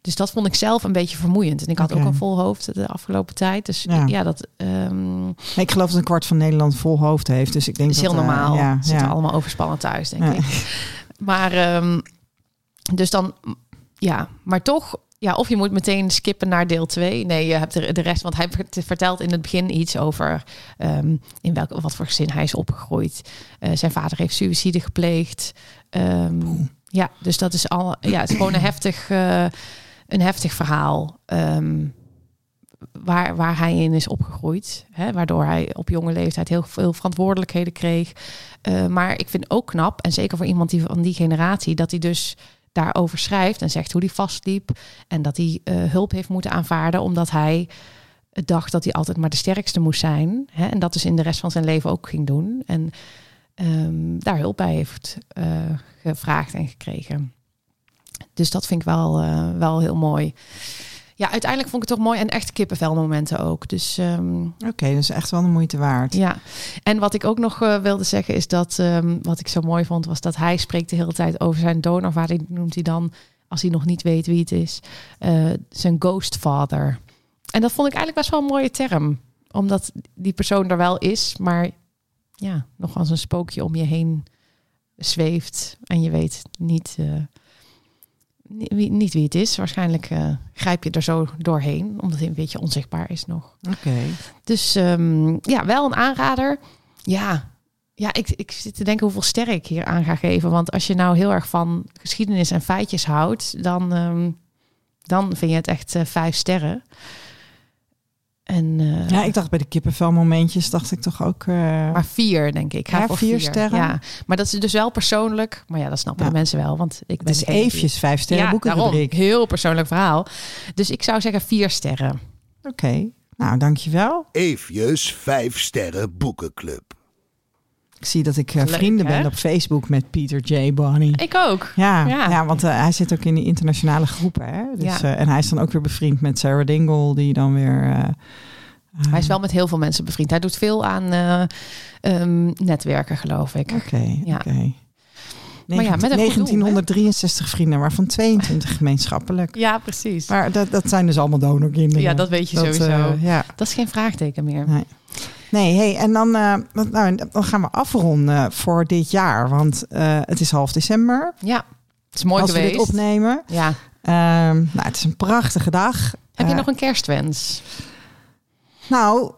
S1: dus dat vond ik zelf een beetje vermoeiend. En ik had ook een vol hoofd de afgelopen tijd. Dus
S2: Ja.
S1: ja, dat ehm,
S2: ik geloof dat een kwart van Nederland vol hoofd heeft, dus ik denk
S1: is
S2: dat
S1: heel
S2: eh,
S1: normaal.
S2: ja,
S1: Ze zitten
S2: ja.
S1: allemaal overspannen thuis, denk
S2: Ja.
S1: ik. Maar ehm, dus dan, ja, maar toch, ja, of je moet meteen skippen naar deel 2. Nee, je hebt de, de rest, want hij vert- vertelt in het begin iets over ehm, in welk, wat voor gezin hij is opgegroeid. Eh, zijn vader heeft suïcide gepleegd. Ehm, ja, dus dat is al, ja, het is gewoon een heftig, eh, een heftig verhaal. ehm, waar, waar hij in is opgegroeid. Hè, waardoor hij op jonge leeftijd heel veel verantwoordelijkheden kreeg. Eh, maar ik vind ook knap, en zeker voor iemand die van die generatie, dat hij dus daarover schrijft en zegt hoe hij vastliep. En dat hij eh, hulp heeft moeten aanvaarden, omdat hij dacht dat hij altijd maar de sterkste moest zijn. Hè, en dat dus in de rest van zijn leven ook ging doen. En ehm, daar hulp bij heeft eh, gevraagd en gekregen. Dus dat vind ik wel, eh, wel heel mooi. Ja, uiteindelijk vond ik het toch mooi en echt kippenvelmomenten ook. Dus ehm,
S2: Oké, dus echt wel de moeite waard.
S1: ja, en wat ik ook nog eh, wilde zeggen is dat ehm, wat ik zo mooi vond, was dat hij spreekt de hele tijd over zijn donorvader. Noemt hij dan, als hij nog niet weet wie het is, eh, zijn ghost father. En dat vond ik eigenlijk best wel een mooie term, omdat die persoon er wel is, maar ja, nog als een spookje om je heen zweeft en je weet niet. eh, niet wie het is. Waarschijnlijk eh, grijp je er zo doorheen, omdat hij een beetje onzichtbaar is nog.
S2: Oké.
S1: Dus ehm, ja, wel een aanrader. Ja, ja ik, ik zit te denken hoeveel sterren ik hier aan ga geven. Want als je nou heel erg van geschiedenis en feitjes houdt, dan, ehm, dan vind je het echt eh, vijf sterren. En, eh,
S2: Ja, ik dacht bij de kippenvelmomentjes, dacht ik toch ook... eh,
S1: maar vier, denk ik. Ga
S2: Ja,
S1: voor
S2: vier sterren?
S1: Ja, maar dat is dus wel persoonlijk. Maar ja, dat snappen
S2: Ja.
S1: de mensen wel. Want ik
S2: het
S1: ben
S2: is
S1: degene die-
S2: eventjes vijf sterren
S1: ja,
S2: boekenrubriek.
S1: Heel persoonlijk verhaal. Dus ik zou zeggen vier sterren.
S2: Oké, nou dankjewel.
S3: Eefjes 5 sterren boekenclub.
S2: Ik zie dat ik eh,
S1: Leuk,
S2: vrienden
S1: hè?
S2: ben op Facebook met Peter J. Bonnie.
S1: Ik ook.
S2: Ja,
S1: Ja.
S2: ja. want eh, hij zit ook in de internationale groepen. Hè? Dus,
S1: Ja.
S2: eh, en hij is dan ook weer bevriend met Sarah Dingle, die dan weer...
S1: Hij is wel met heel veel mensen bevriend. Hij doet veel aan eh, ehm, netwerken, geloof ik.
S2: Oké,
S1: Ja.
S2: oké.
S1: Maar ja, met een goed doel, hè?
S2: 1963 vrienden, waarvan 22 gemeenschappelijk.
S1: Ja, precies.
S2: Maar dat, dat zijn dus allemaal donorkinderen.
S1: Ja, dat weet je sowieso.
S2: eh, ja.
S1: Dat is geen vraagteken meer.
S2: Nee. Nee, hey, en dan, eh, nou, dan gaan we afronden voor dit jaar. Want eh, het is half december.
S1: Ja, het is mooi
S2: als
S1: geweest.
S2: we dit opnemen.
S1: Ja.
S2: Ehm, nou, het is een prachtige dag.
S1: Heb je
S2: Eh,
S1: nog een kerstwens?
S2: Nou,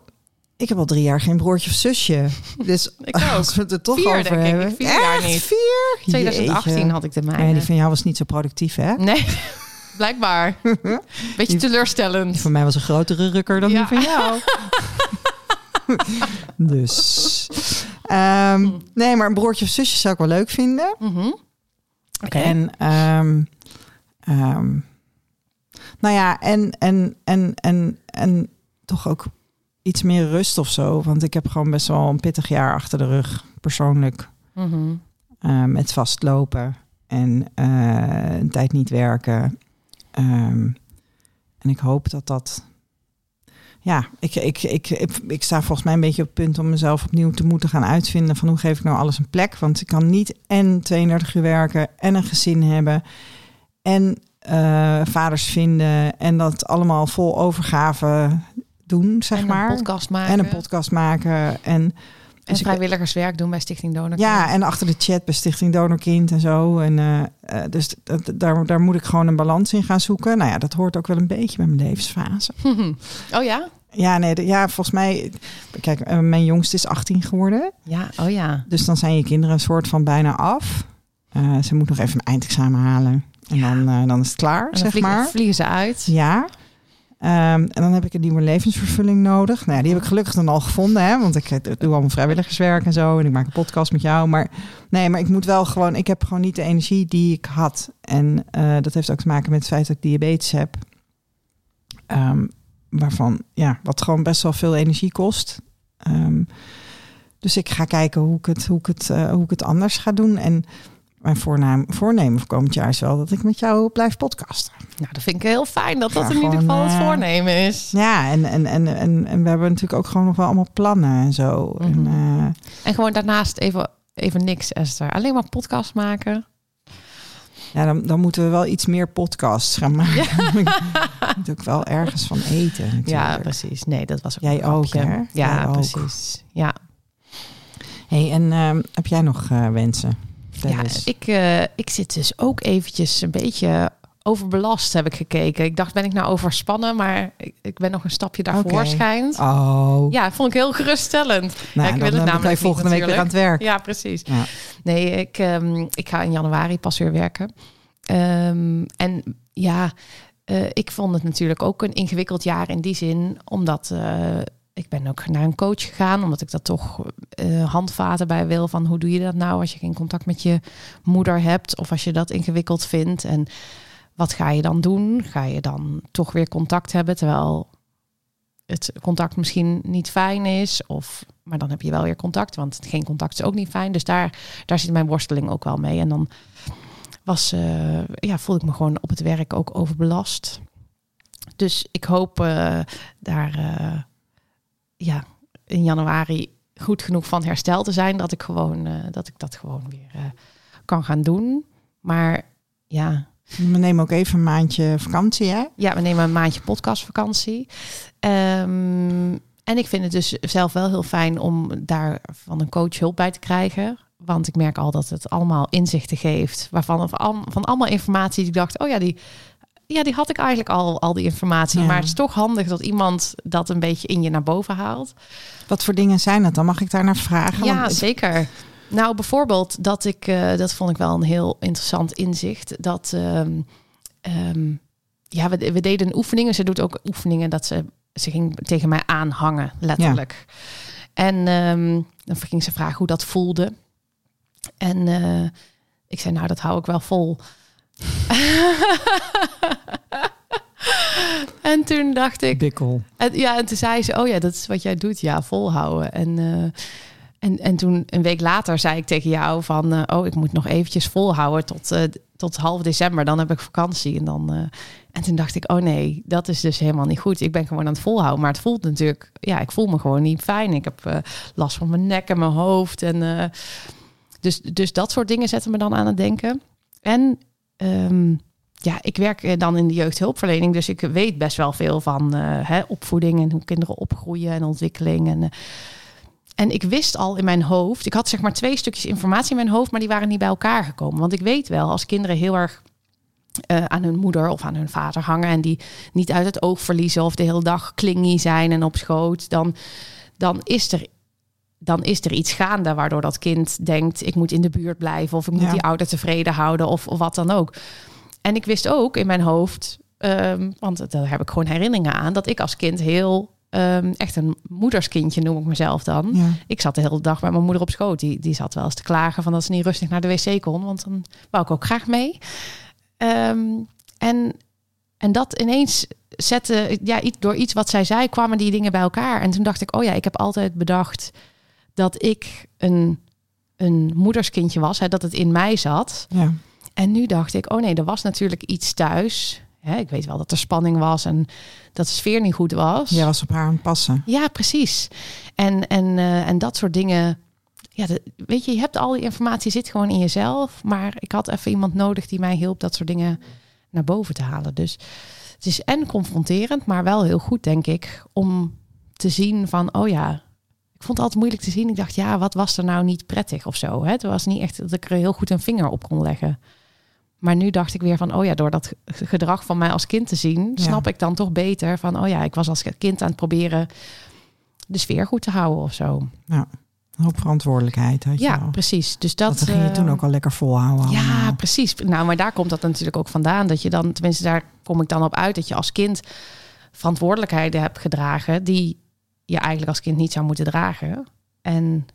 S2: ik heb al drie jaar geen broertje of zusje. Dus
S1: Ik ook.
S2: als we het er toch
S1: Vier,
S2: over
S1: denk
S2: hebben.
S1: Ik vier jaar niet.
S2: Vier?
S1: 2018
S2: Jeetje.
S1: had ik de mijne.
S2: Nee, die van jou was niet zo productief, hè?
S1: Nee, blijkbaar. Beetje teleurstellend.
S2: Die van mij was een grotere rukker dan
S1: Ja.
S2: die van jou. dus. ehm, nee, maar een broertje of zusje zou ik wel leuk vinden.
S1: Mhm.
S2: En, ehm, ehm, nou ja, en, en, en, en, en toch ook iets meer rust of zo. Want ik heb gewoon best wel een pittig jaar achter de rug, persoonlijk.
S1: Mhm.
S2: met vastlopen en eh, een tijd niet werken. En ik hoop dat dat. Ja, ik, ik, ik, ik, sta volgens mij een beetje op het punt om mezelf opnieuw te moeten gaan uitvinden van hoe geef ik nou alles een plek. Want ik kan niet en 32 uur werken en een gezin hebben en eh, vaders vinden en dat allemaal vol overgave doen, zeg
S1: en
S2: maar.
S1: een podcast maken.
S2: en een podcast maken en
S1: En
S2: dus
S1: vrijwilligerswerk doen bij Stichting Donor.
S2: ja, en achter de chat bij Stichting Donorkind en zo. En, eh, eh, dus daar, daar moet ik gewoon een balans in gaan zoeken. Nou ja, dat hoort ook wel een beetje bij mijn levensfase.
S1: oh ja?
S2: Ja, nee, ja, volgens mij... Kijk, eh, mijn jongste is 18 geworden.
S1: Ja, oh ja.
S2: Dus dan zijn je kinderen een soort van bijna af. Ze moet nog even een eindexamen halen. En
S1: Ja.
S2: dan, dan is het klaar,
S1: En dan
S2: zeg
S1: vliegen,
S2: maar.
S1: vliegen ze uit.
S2: Ja. Ehm, en dan heb ik een nieuwe levensvervulling nodig. Nou ja, die heb ik gelukkig dan al gevonden, hè? Want ik eh, doe allemaal vrijwilligerswerk en zo. En ik maak een podcast met jou. Maar nee, maar ik moet wel gewoon. Ik heb gewoon niet de energie die ik had. En eh, dat heeft ook te maken met het feit dat ik diabetes heb. Ehm, waarvan, ja, wat gewoon best wel veel energie kost. Ehm, dus ik ga kijken hoe ik het, hoe ik het, eh, hoe ik het anders ga doen. En mijn voornaam, voornemen voor komend jaar is wel dat ik met jou blijf podcasten.
S1: Nou, dat vind ik heel fijn dat dat in ieder geval het
S2: eh,
S1: voornemen is.
S2: Ja, en, en, en, en, en we hebben natuurlijk ook gewoon nog wel allemaal plannen en zo. En,
S1: Mhm.
S2: eh,
S1: En gewoon daarnaast even, even niks, Esther. Alleen maar podcast maken.
S2: ja, dan, dan moeten we wel iets meer podcasts gaan maken. ik moet ook wel ergens van eten.
S1: Ja,
S2: natuurlijk.
S1: precies. Nee, dat was ook
S2: Jij ook, hè?
S1: Ja,
S2: Jij ook.
S1: precies. Ja,
S2: Hey, en ehm, heb jij nog eh, wensen?
S1: Ja ik, eh, ik zit dus ook eventjes een beetje overbelast, heb ik gekeken. Ik dacht, ben ik nou overspannen? Maar ik, ik ben nog een stapje daarvoor schijnt.
S2: Oh,
S1: Ja, vond ik heel geruststellend.
S2: nou,
S1: ik wil het namelijk
S2: je volgende week weer aan het werk.
S1: Ja, precies.
S2: Ja.
S1: Nee, ik, ehm, ik ga in januari pas weer werken. Ehm, en ja, eh, ik vond het natuurlijk ook een ingewikkeld jaar in die zin, omdat eh, ik ben ook naar een coach gegaan, omdat ik dat toch eh, handvaten bij wil van hoe doe je dat nou als je geen contact met je moeder hebt of als je dat ingewikkeld vindt en wat ga je dan doen? Ga je dan toch weer contact hebben terwijl het contact misschien niet fijn is of maar dan heb je wel weer contact, want geen contact is ook niet fijn. Dus daar daar zit mijn worsteling ook wel mee. En dan was, eh, ja, voelde ik me gewoon op het werk ook overbelast. Dus ik hoop eh, daar ja, in januari goed genoeg van herstel te zijn dat ik gewoon eh, dat ik dat gewoon weer eh, kan gaan doen. Maar ja,
S2: We nemen ook even een maandje vakantie, hè?
S1: ja, we nemen een maandje podcastvakantie. Ehm, en ik vind het dus zelf wel heel fijn om daar van een coach hulp bij te krijgen. Want ik merk al dat het allemaal inzichten geeft. Waarvan van, van allemaal informatie die ik dacht, oh ja, die, ja, die had ik eigenlijk al, al die informatie.
S2: Ja.
S1: Maar het is toch handig dat iemand dat een beetje in je naar boven haalt.
S2: Wat voor dingen zijn dat dan? Mag ik daar naar vragen?
S1: Ja,
S2: Want
S1: zeker. Nou, bijvoorbeeld dat ik, eh, dat vond ik wel een heel interessant inzicht. Dat, ehm, ehm, ja, we, we deden oefeningen. Ze doet ook oefeningen dat ze, ze ging tegen mij aanhangen, letterlijk. En ehm, dan ging ze vragen hoe dat voelde. En eh, ik zei, nou, dat hou ik wel vol. en toen dacht ik,
S2: Bikkel.
S1: en, ja, en toen zei ze, oh ja, dat is wat jij doet. Ja, volhouden. En, eh, en, en toen een week later zei ik tegen jou van... eh, oh, ik moet nog eventjes volhouden tot, eh, tot half december. Dan heb ik vakantie. En, dan, en toen dacht ik, oh nee, dat is dus helemaal niet goed. Ik ben gewoon aan het volhouden. Maar het voelt natuurlijk... Ja, ik voel me gewoon niet fijn. Ik heb last van mijn nek en mijn hoofd. En, dus, dus dat soort dingen zetten me dan aan het denken. En... ehm, ja, ik werk eh, dan in de jeugdhulpverlening, dus ik weet best wel veel van eh, hè, opvoeding en hoe kinderen opgroeien en ontwikkeling. En, eh, en ik wist al in mijn hoofd, ik had zeg maar twee stukjes informatie in mijn hoofd, maar die waren niet bij elkaar gekomen. Want ik weet wel, als kinderen heel erg aan hun moeder of aan hun vader hangen en die niet uit het oog verliezen of de hele dag klingy zijn en op schoot, dan, dan is er dan is er iets gaande waardoor dat kind denkt: ik moet in de buurt blijven of ik moet
S2: Ja.
S1: die ouder tevreden houden of, of wat dan ook. En ik wist ook in mijn hoofd, ehm, want daar heb ik gewoon herinneringen aan, dat ik als kind heel ehm, echt een moederskindje noem ik mezelf dan.
S2: Ja.
S1: Ik zat de hele dag met mijn moeder op schoot. Die, die zat wel eens te klagen van dat ze niet rustig naar de wc kon, want dan wou ik ook graag mee. Ehm, en, en dat ineens zette, ja, door iets wat zij zei, kwamen die dingen bij elkaar. En toen dacht ik, oh ja, ik heb altijd bedacht dat ik een, een moederskindje was, hè, dat het in mij zat.
S2: ja.
S1: En nu dacht ik, oh nee, er was natuurlijk iets thuis. Hè, ik weet wel dat er spanning was en dat de sfeer niet goed was.
S2: Jij was op haar aan passen.
S1: Ja, precies. En, en, eh, en dat soort dingen. Ja, weet je, je hebt al die informatie zit gewoon in jezelf. Maar ik had even iemand nodig die mij hielp dat soort dingen naar boven te halen. Dus het is en confronterend, maar wel heel goed, denk ik, om te zien van, oh ja, vond het altijd moeilijk te zien. Ik dacht, ja, wat was er nou niet prettig of zo? Hè? Het was niet echt dat ik er heel goed een vinger op kon leggen. Maar nu dacht ik weer van, oh ja, door dat ge- gedrag van mij als kind te zien,
S2: Ja.
S1: snap ik dan toch beter van, oh ja, ik was als kind aan het proberen de sfeer goed te houden of zo.
S2: Een hoop verantwoordelijkheid had je
S1: Ja,
S2: al.
S1: precies. Dus dat,
S2: Dat, ging je toen ook al lekker volhouden.
S1: Ja,
S2: allemaal.
S1: precies. Nou, maar daar komt dat natuurlijk ook vandaan. Dat je dan, tenminste, daar kom ik dan op uit, dat je als kind verantwoordelijkheden hebt gedragen die je eigenlijk als kind niet zou moeten dragen. En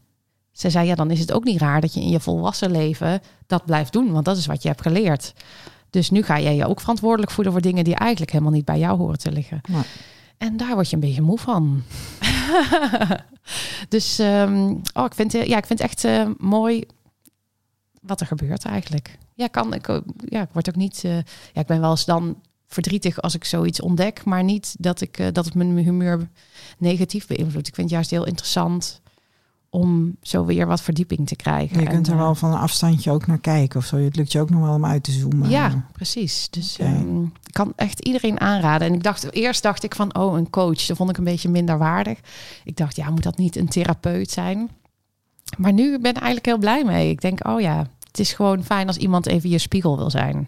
S1: ze zei, ja, dan is het ook niet raar dat je in je volwassen leven dat blijft doen, want dat is wat je hebt geleerd. Dus nu ga jij je ook verantwoordelijk voelen voor dingen die eigenlijk helemaal niet bij jou horen te liggen.
S2: Ja.
S1: En daar word je een beetje moe van. dus ehm, oh, ik, vind, eh, ja, ik vind het echt eh, mooi wat er gebeurt eigenlijk. Ja, kan, ik, ja, ik word ook niet. eh, ja, ik ben wel eens dan verdrietig als ik zoiets ontdek, maar niet dat, ik, eh, dat het mijn humeur negatief beïnvloedt. Ik vind het juist heel interessant om zo weer wat verdieping te krijgen.
S2: Je kunt er
S1: eh,
S2: wel van een afstandje ook naar kijken of zo. Het lukt je ook nog wel om uit te zoomen.
S1: Ja, precies. Dus ehm, ik kan echt iedereen aanraden. En ik dacht, eerst dacht ik van, oh, een coach. Dat vond ik een beetje minder waardig. Ik dacht, ja, moet dat niet een therapeut zijn? Maar nu ben ik eigenlijk heel blij mee. Ik denk, oh ja, het is gewoon fijn als iemand even je spiegel wil zijn.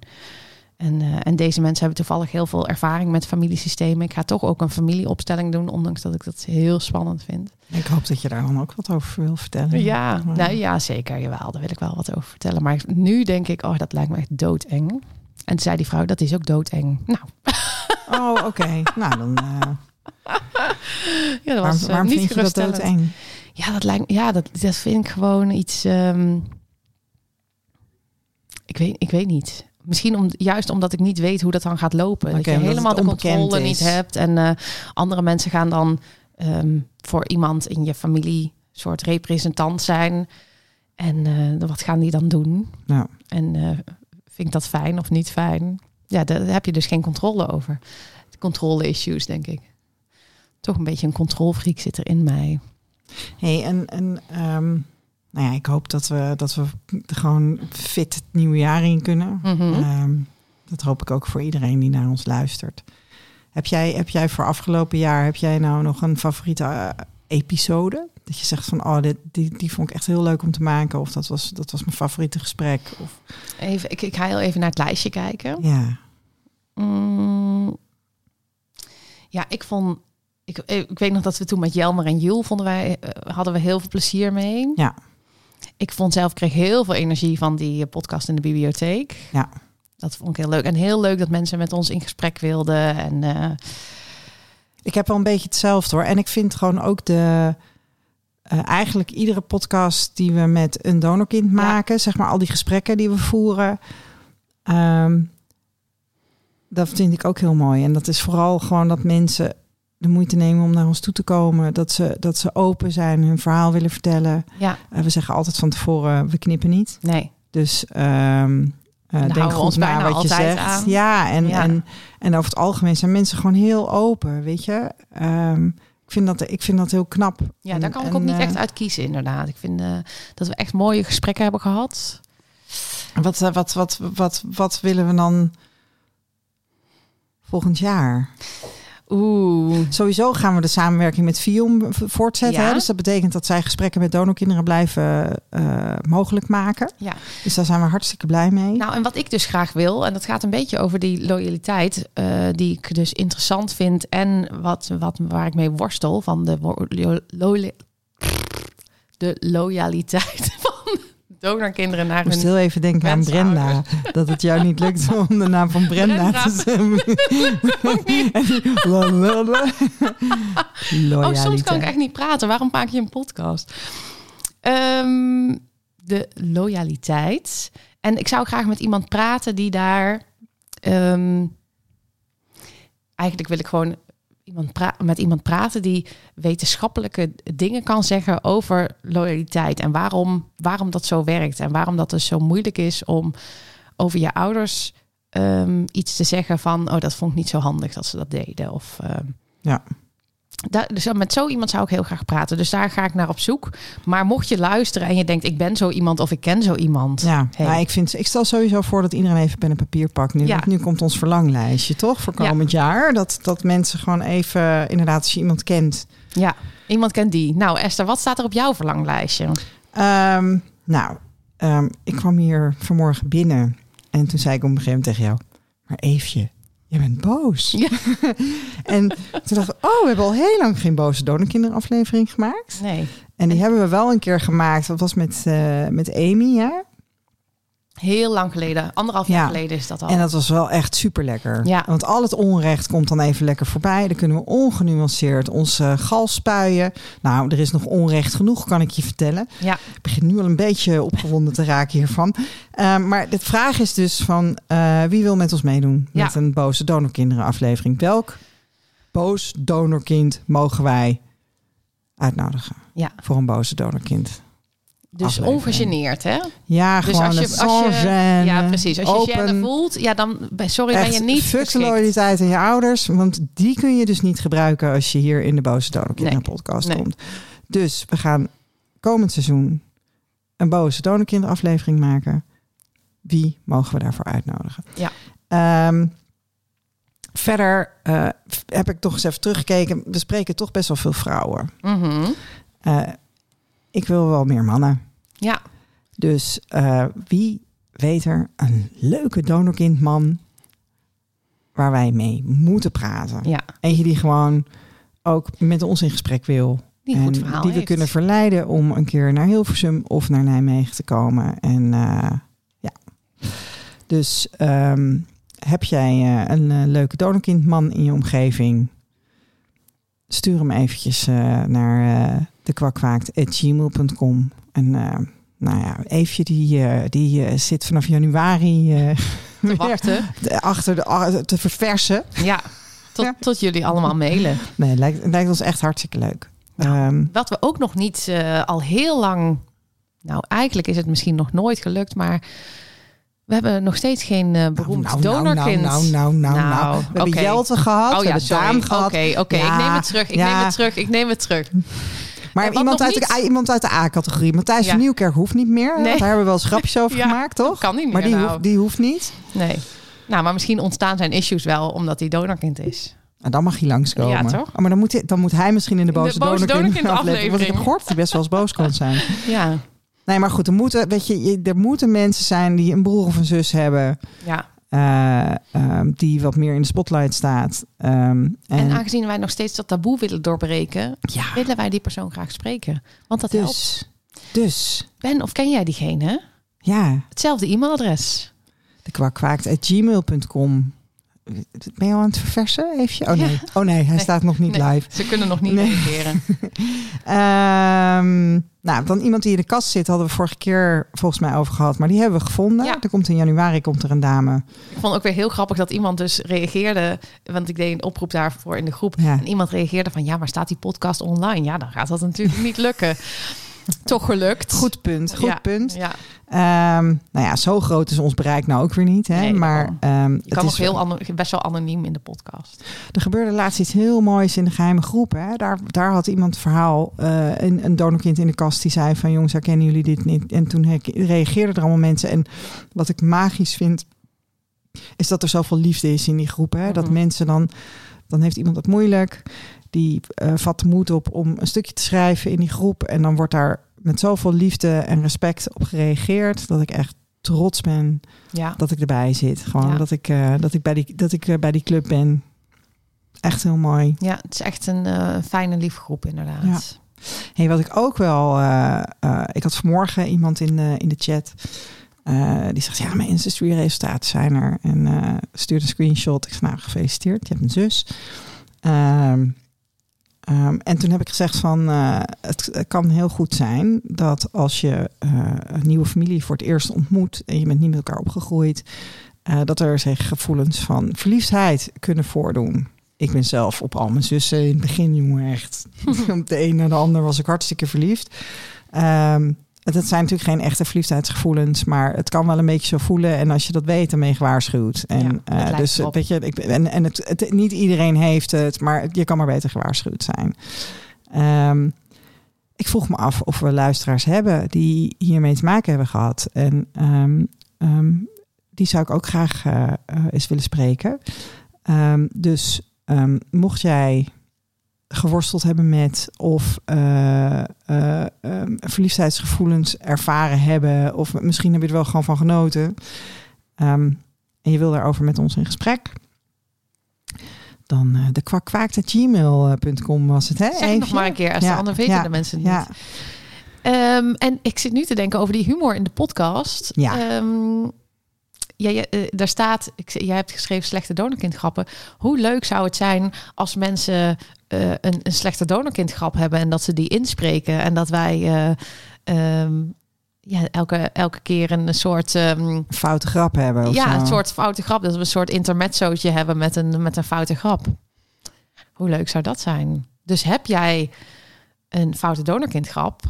S1: En, eh, en deze mensen hebben toevallig heel veel ervaring met familiesystemen. Ik ga toch ook een familieopstelling doen, ondanks dat ik dat heel spannend vind.
S2: Ik hoop dat je daar dan ook wat over wil vertellen.
S1: Ja,
S2: Maar-
S1: nou ja, zeker. Jawel, daar wil ik wel wat over vertellen. Maar nu denk ik, oh, dat lijkt me echt doodeng. En toen zei die vrouw, dat is ook doodeng. Nou,
S2: Oh, oké. nou, dan... eh,
S1: ja, dat was eh,
S2: waarom
S1: niet
S2: vind je dat?
S1: Ja, dat lijkt ja, dat, dat vind ik gewoon iets. ehm, ik, weet, ik weet niet. Misschien om, juist omdat ik niet weet hoe dat dan gaat lopen. Dat je helemaal de controle
S2: is.
S1: niet hebt. En eh, andere mensen gaan dan ehm, voor iemand in je familie soort representant zijn. En eh, wat gaan die dan doen?
S2: Nou,
S1: En eh, vind ik dat fijn of niet fijn? Ja, daar heb je dus geen controle over. Controle-issues, denk ik. Toch een beetje een controlfreak zit er in mij.
S2: hey, en, en ehm, nou ja, ik hoop dat we, dat we gewoon fit het nieuwe jaar in kunnen.
S1: Mhm.
S2: Ehm, dat hoop ik ook voor iedereen die naar ons luistert. Heb jij, heb jij voor afgelopen jaar, heb jij nou nog een favoriete eh, episode? Dat je zegt van, oh, dit, die, die vond ik echt heel leuk om te maken. Of dat was, dat was mijn favoriete gesprek. Of,
S1: Even, ik, ik ga heel even naar het lijstje kijken.
S2: ja,
S1: Mm, ja, ik vond. Ik, ik weet nog dat we toen met Jelmer en Jul vonden wij, eh, hadden we heel veel plezier mee.
S2: Ja.
S1: Ik vond zelf, kreeg heel veel energie van die eh, podcast in de bibliotheek.
S2: Ja.
S1: Dat vond ik heel leuk. En heel leuk dat mensen met ons in gesprek wilden. En eh,
S2: ik heb wel een beetje hetzelfde hoor. En ik vind gewoon ook de... eh, eigenlijk iedere podcast die we met een donorkind maken, zeg maar al die gesprekken die we voeren, ehm, dat vind ik ook heel mooi. En dat is vooral gewoon dat mensen de moeite nemen om naar ons toe te komen, dat ze, dat ze open zijn, hun verhaal willen vertellen.
S1: ja,
S2: Eh, we zeggen altijd van tevoren, we knippen niet.
S1: nee.
S2: Dus eh,
S1: houden
S2: denk goed
S1: ons
S2: na wat je zegt.
S1: aan.
S2: Ja en,
S1: Ja.
S2: En, en over het algemeen zijn mensen gewoon heel open, weet je. Ehm, ik, vind dat, ik vind dat heel knap.
S1: Ja,
S2: En-
S1: daar kan ik
S2: en,
S1: ook niet
S2: eh,
S1: echt uit kiezen, inderdaad. Ik vind eh, dat we echt mooie gesprekken hebben gehad.
S2: Wat, eh, wat, wat, wat, wat willen we dan volgend jaar?
S1: Oeh.
S2: Sowieso gaan we de samenwerking met Vium voortzetten.
S1: Ja.
S2: Hè? Dus dat betekent dat zij gesprekken met donorkinderen blijven eh, mogelijk maken.
S1: Ja.
S2: Dus daar zijn we hartstikke blij mee.
S1: Nou, en wat ik dus graag wil, en dat gaat een beetje over die loyaliteit, eh, die ik dus interessant vind en wat, wat, waar ik mee worstel van de, lo- lo- de loyaliteit donorkinderen naar
S2: Ik moest
S1: hun...
S2: heel even denken aan Brenda. Dat het jou niet lukt om de naam van Brenda,
S1: Brenda.
S2: te zeggen.
S1: Oh, soms kan ik echt niet praten. Waarom maak je een podcast? Ehm, de loyaliteit. En ik zou graag met iemand praten die daar. ehm, eigenlijk wil ik gewoon iemand met iemand praten die wetenschappelijke dingen kan zeggen over loyaliteit en waarom, waarom dat zo werkt en waarom dat dus zo moeilijk is om over je ouders ehm, iets te zeggen van, oh, dat vond ik niet zo handig dat ze dat deden. Of, ehm,
S2: Ja.
S1: Daar, dus met zo iemand zou ik heel graag praten. Dus daar ga ik naar op zoek. Maar mocht je luisteren en je denkt, ik ben zo iemand of ik ken zo iemand.
S2: Ja,
S1: Hey.
S2: nou, ik, vind, ik stel sowieso voor dat iedereen even pen en papier pakt nu.
S1: Ja.
S2: Nu komt ons verlanglijstje, toch? Voor
S1: Ja.
S2: komend jaar. Dat, dat mensen gewoon even, inderdaad, als je iemand kent.
S1: Ja, iemand kent die. Nou, Esther, wat staat er op jouw verlanglijstje?
S2: Ehm, nou, ehm, ik kwam hier vanmorgen binnen. En toen zei ik op een gegeven moment tegen jou, maar Eefje, je bent boos.
S1: Ja.
S2: en toen dacht ik, oh, we hebben al heel lang geen boze donorkinder aflevering gemaakt.
S1: Nee.
S2: En die hebben we wel een keer gemaakt. Dat was met, eh, met Amy, ja.
S1: Heel lang geleden. Anderhalf
S2: Ja.
S1: jaar geleden is dat al.
S2: En dat was wel echt super lekker.
S1: Ja.
S2: Want al het onrecht komt dan even lekker voorbij. Dan kunnen we ongenuanceerd onze gal spuien. Nou, er is nog onrecht genoeg, kan ik je vertellen.
S1: Ja.
S2: Ik begin nu al een beetje opgewonden te raken hiervan. Eh, maar de vraag is dus van eh, wie wil met ons meedoen
S1: Ja.
S2: met een boze donorkinderen aflevering? Welk boos donorkind mogen wij uitnodigen
S1: Ja.
S2: voor een boze donorkind?
S1: Dus
S2: aflevering.
S1: ongegeneerd, hè?
S2: Ja,
S1: Dus
S2: gewoon
S1: als je,
S2: het
S1: als je, ja, precies. Als je
S2: open.
S1: gêne voelt, ja, dan sorry, ben je niet
S2: fuck de loyaliteit aan je ouders. Want die kun je dus niet gebruiken als je hier in de Boze Donorkinderen
S1: Nee,
S2: podcast
S1: nee.
S2: komt. Dus we gaan komend seizoen een Boze Donorkinderen aflevering maken. Wie mogen we daarvoor uitnodigen?
S1: Ja.
S2: Ehm, verder eh, heb ik toch eens even teruggekeken. We spreken toch best wel veel vrouwen.
S1: Mhm.
S2: Eh, ik wil wel meer mannen.
S1: Ja,
S2: Dus eh, wie weet er een leuke donorkindman waar wij mee moeten praten?
S1: ja.
S2: Eentje die gewoon ook met ons in gesprek wil.
S1: Die
S2: en die we
S1: heeft.
S2: kunnen verleiden om een keer naar Hilversum of naar Nijmegen te komen. En eh, ja, dus ehm, heb jij eh, een leuke donorkindman in je omgeving? Stuur hem eventjes naar eh dekwakkwaakt.gmail.com. En eh, nou ja, Eefje die, eh, die eh, zit vanaf januari
S1: te wachten.
S2: achter de, a- te verversen.
S1: Ja, tot,
S2: Ja.
S1: tot jullie allemaal mailen.
S2: Nee, lijkt, het lijkt ons echt hartstikke leuk. Ehm,
S1: Wat we ook nog niet al heel lang... Nou, eigenlijk is het misschien nog nooit gelukt, maar... We hebben nog steeds geen eh, beroemd
S2: nou, nou,
S1: donorkind.
S2: Nou, nou, nou, nou, nou.
S1: Nou,
S2: We hebben
S1: oké.
S2: Jelte gehad,
S1: Oh
S2: we
S1: ja,
S2: hebben. Daan
S1: Oké,
S2: gehad.
S1: oké.
S2: Ja,
S1: ik neem het terug. Ik
S2: ja.
S1: neem het terug. Ik neem het terug.
S2: Maar
S1: En
S2: iemand uit, de,
S1: niet-
S2: iemand uit de A-categorie. Matthijs van Nieuwkerk hoeft niet meer.
S1: Nee.
S2: Daar hebben we wel eens grapjes over gemaakt, toch?
S1: Kan niet meer
S2: maar die,
S1: nou.
S2: hoeft, die hoeft niet.
S1: Nee. Nou, maar misschien ontstaan zijn issues wel omdat hij donorkind is.
S2: Nou, dan mag hij langskomen.
S1: Ja, toch?
S2: Oh, maar dan moet, hij, dan moet hij misschien in de
S1: In de
S2: boze,
S1: boze
S2: donorkind aflevering. Want ik heb gehoord dat hij best wel eens boos kan zijn.
S1: Ja.
S2: Nee, maar goed, er moeten, weet je- er moeten mensen zijn die een broer of een zus hebben.
S1: ja.
S2: Eh, ehm, die wat meer in de spotlight staat. Ehm, en,
S1: En aangezien wij nog steeds dat taboe willen doorbreken,
S2: ja,
S1: willen wij die persoon graag spreken. Want dat helpt.
S2: dus, dus,
S1: Ben, of ken jij diegene?
S2: ja,
S1: Hetzelfde e-mailadres.
S2: de kwakwaakt.gmail.com. Ben je al aan het verversen? Oh nee, oh, nee hij
S1: Nee.
S2: staat nog niet
S1: Nee.
S2: live.
S1: Ze kunnen nog niet reageren.
S2: Ehm, nou, dan iemand die in de kast zit, hadden we vorige keer volgens mij over gehad. Maar die hebben we gevonden.
S1: Ja.
S2: Er komt in januari komt er een dame.
S1: Ik vond ook weer heel grappig dat iemand dus reageerde. Want ik deed een oproep daarvoor in de groep.
S2: Ja.
S1: En iemand reageerde van ja, maar staat die podcast online? Ja, dan gaat dat natuurlijk niet lukken. Toch gelukt.
S2: Goed punt, goed
S1: Ja.
S2: punt.
S1: Ja,
S2: Ehm, nou ja, zo groot is ons bereik nou ook weer niet. Hè?
S1: Nee,
S2: maar
S1: je
S2: het
S1: kan
S2: is
S1: nog heel best wel anoniem in de podcast.
S2: Er gebeurde laatst iets heel moois in de geheime groep. Hè? Daar, daar had iemand verhaal, eh, een, een donorkind in de kast, die zei van jongens, herkennen jullie dit niet? En toen reageerden er allemaal mensen. En wat ik magisch vind, is dat er zoveel liefde is in die groep. Hè? Dat
S1: Mhm.
S2: mensen dan, dan heeft iemand het moeilijk, die eh, vat de moed op om een stukje te schrijven in die groep. En dan wordt daar met zoveel liefde en respect op gereageerd, dat ik echt trots ben
S1: Ja,
S2: dat ik erbij zit. Gewoon
S1: Ja.
S2: dat ik, eh, dat ik, bij, die, dat ik eh, bij die club ben. Echt heel mooi.
S1: ja het is echt een fijne, lieve groep inderdaad.
S2: Ja. Hey, wat ik ook wel... ik had vanmorgen iemand in de, in de chat... die zegt, ja, mijn Insta-story-resultaten zijn er. En eh stuurde een screenshot. Ik zei, nou, gefeliciteerd. Je hebt een zus. Ehm, ehm, en toen heb ik gezegd van... eh, het, kan heel goed zijn dat als je eh, een nieuwe familie voor het eerst ontmoet... en je bent niet met elkaar opgegroeid... eh, dat er zich gevoelens van verliefdheid kunnen voordoen. Ik ben zelf op al mijn zussen in het begin, jongen, echt. op de een naar de ander was ik hartstikke verliefd. Ehm dat zijn natuurlijk geen echte verliefdheidsgevoelens, maar het kan wel een beetje zo voelen. En als je dat weet, dan ben je gewaarschuwd. En
S1: Ja,
S2: eh, dus weet je, ik, en, en het, het, niet iedereen heeft het, maar je kan maar beter gewaarschuwd zijn. Ehm, ik vroeg me af of we luisteraars hebben die hiermee te maken hebben gehad. En ehm, ehm, die zou ik ook graag eh, eh, eens willen spreken. Dus mocht jij geworsteld hebben met of ehm, verliefdheidsgevoelens ervaren hebben, of misschien heb je er wel gewoon van genoten. ehm, en je wil daarover met ons in gesprek, dan uh, de kwakkwaakt.gmail.com was het, hè?
S1: Zeg het nog maar een keer, als de ander weten
S2: ja,
S1: de mensen niet.
S2: Ja.
S1: Ehm, en ik zit nu te denken over die humor in de podcast.
S2: Ja.
S1: Ja, ja, daar staat, ik, jij hebt geschreven slechte donorkindgrappen. Hoe leuk zou het zijn als mensen eh, een, een slechte donorkindgrap hebben en dat ze die inspreken en dat wij eh, ehm, ja, elke, elke keer een soort ehm,
S2: Foute grap hebben. Of
S1: ja,
S2: zo.
S1: een soort foute grap. Dat we een soort intermezzootje hebben met een, met een foute grap. Hoe leuk zou dat zijn? Dus heb jij een foute donorkindgrap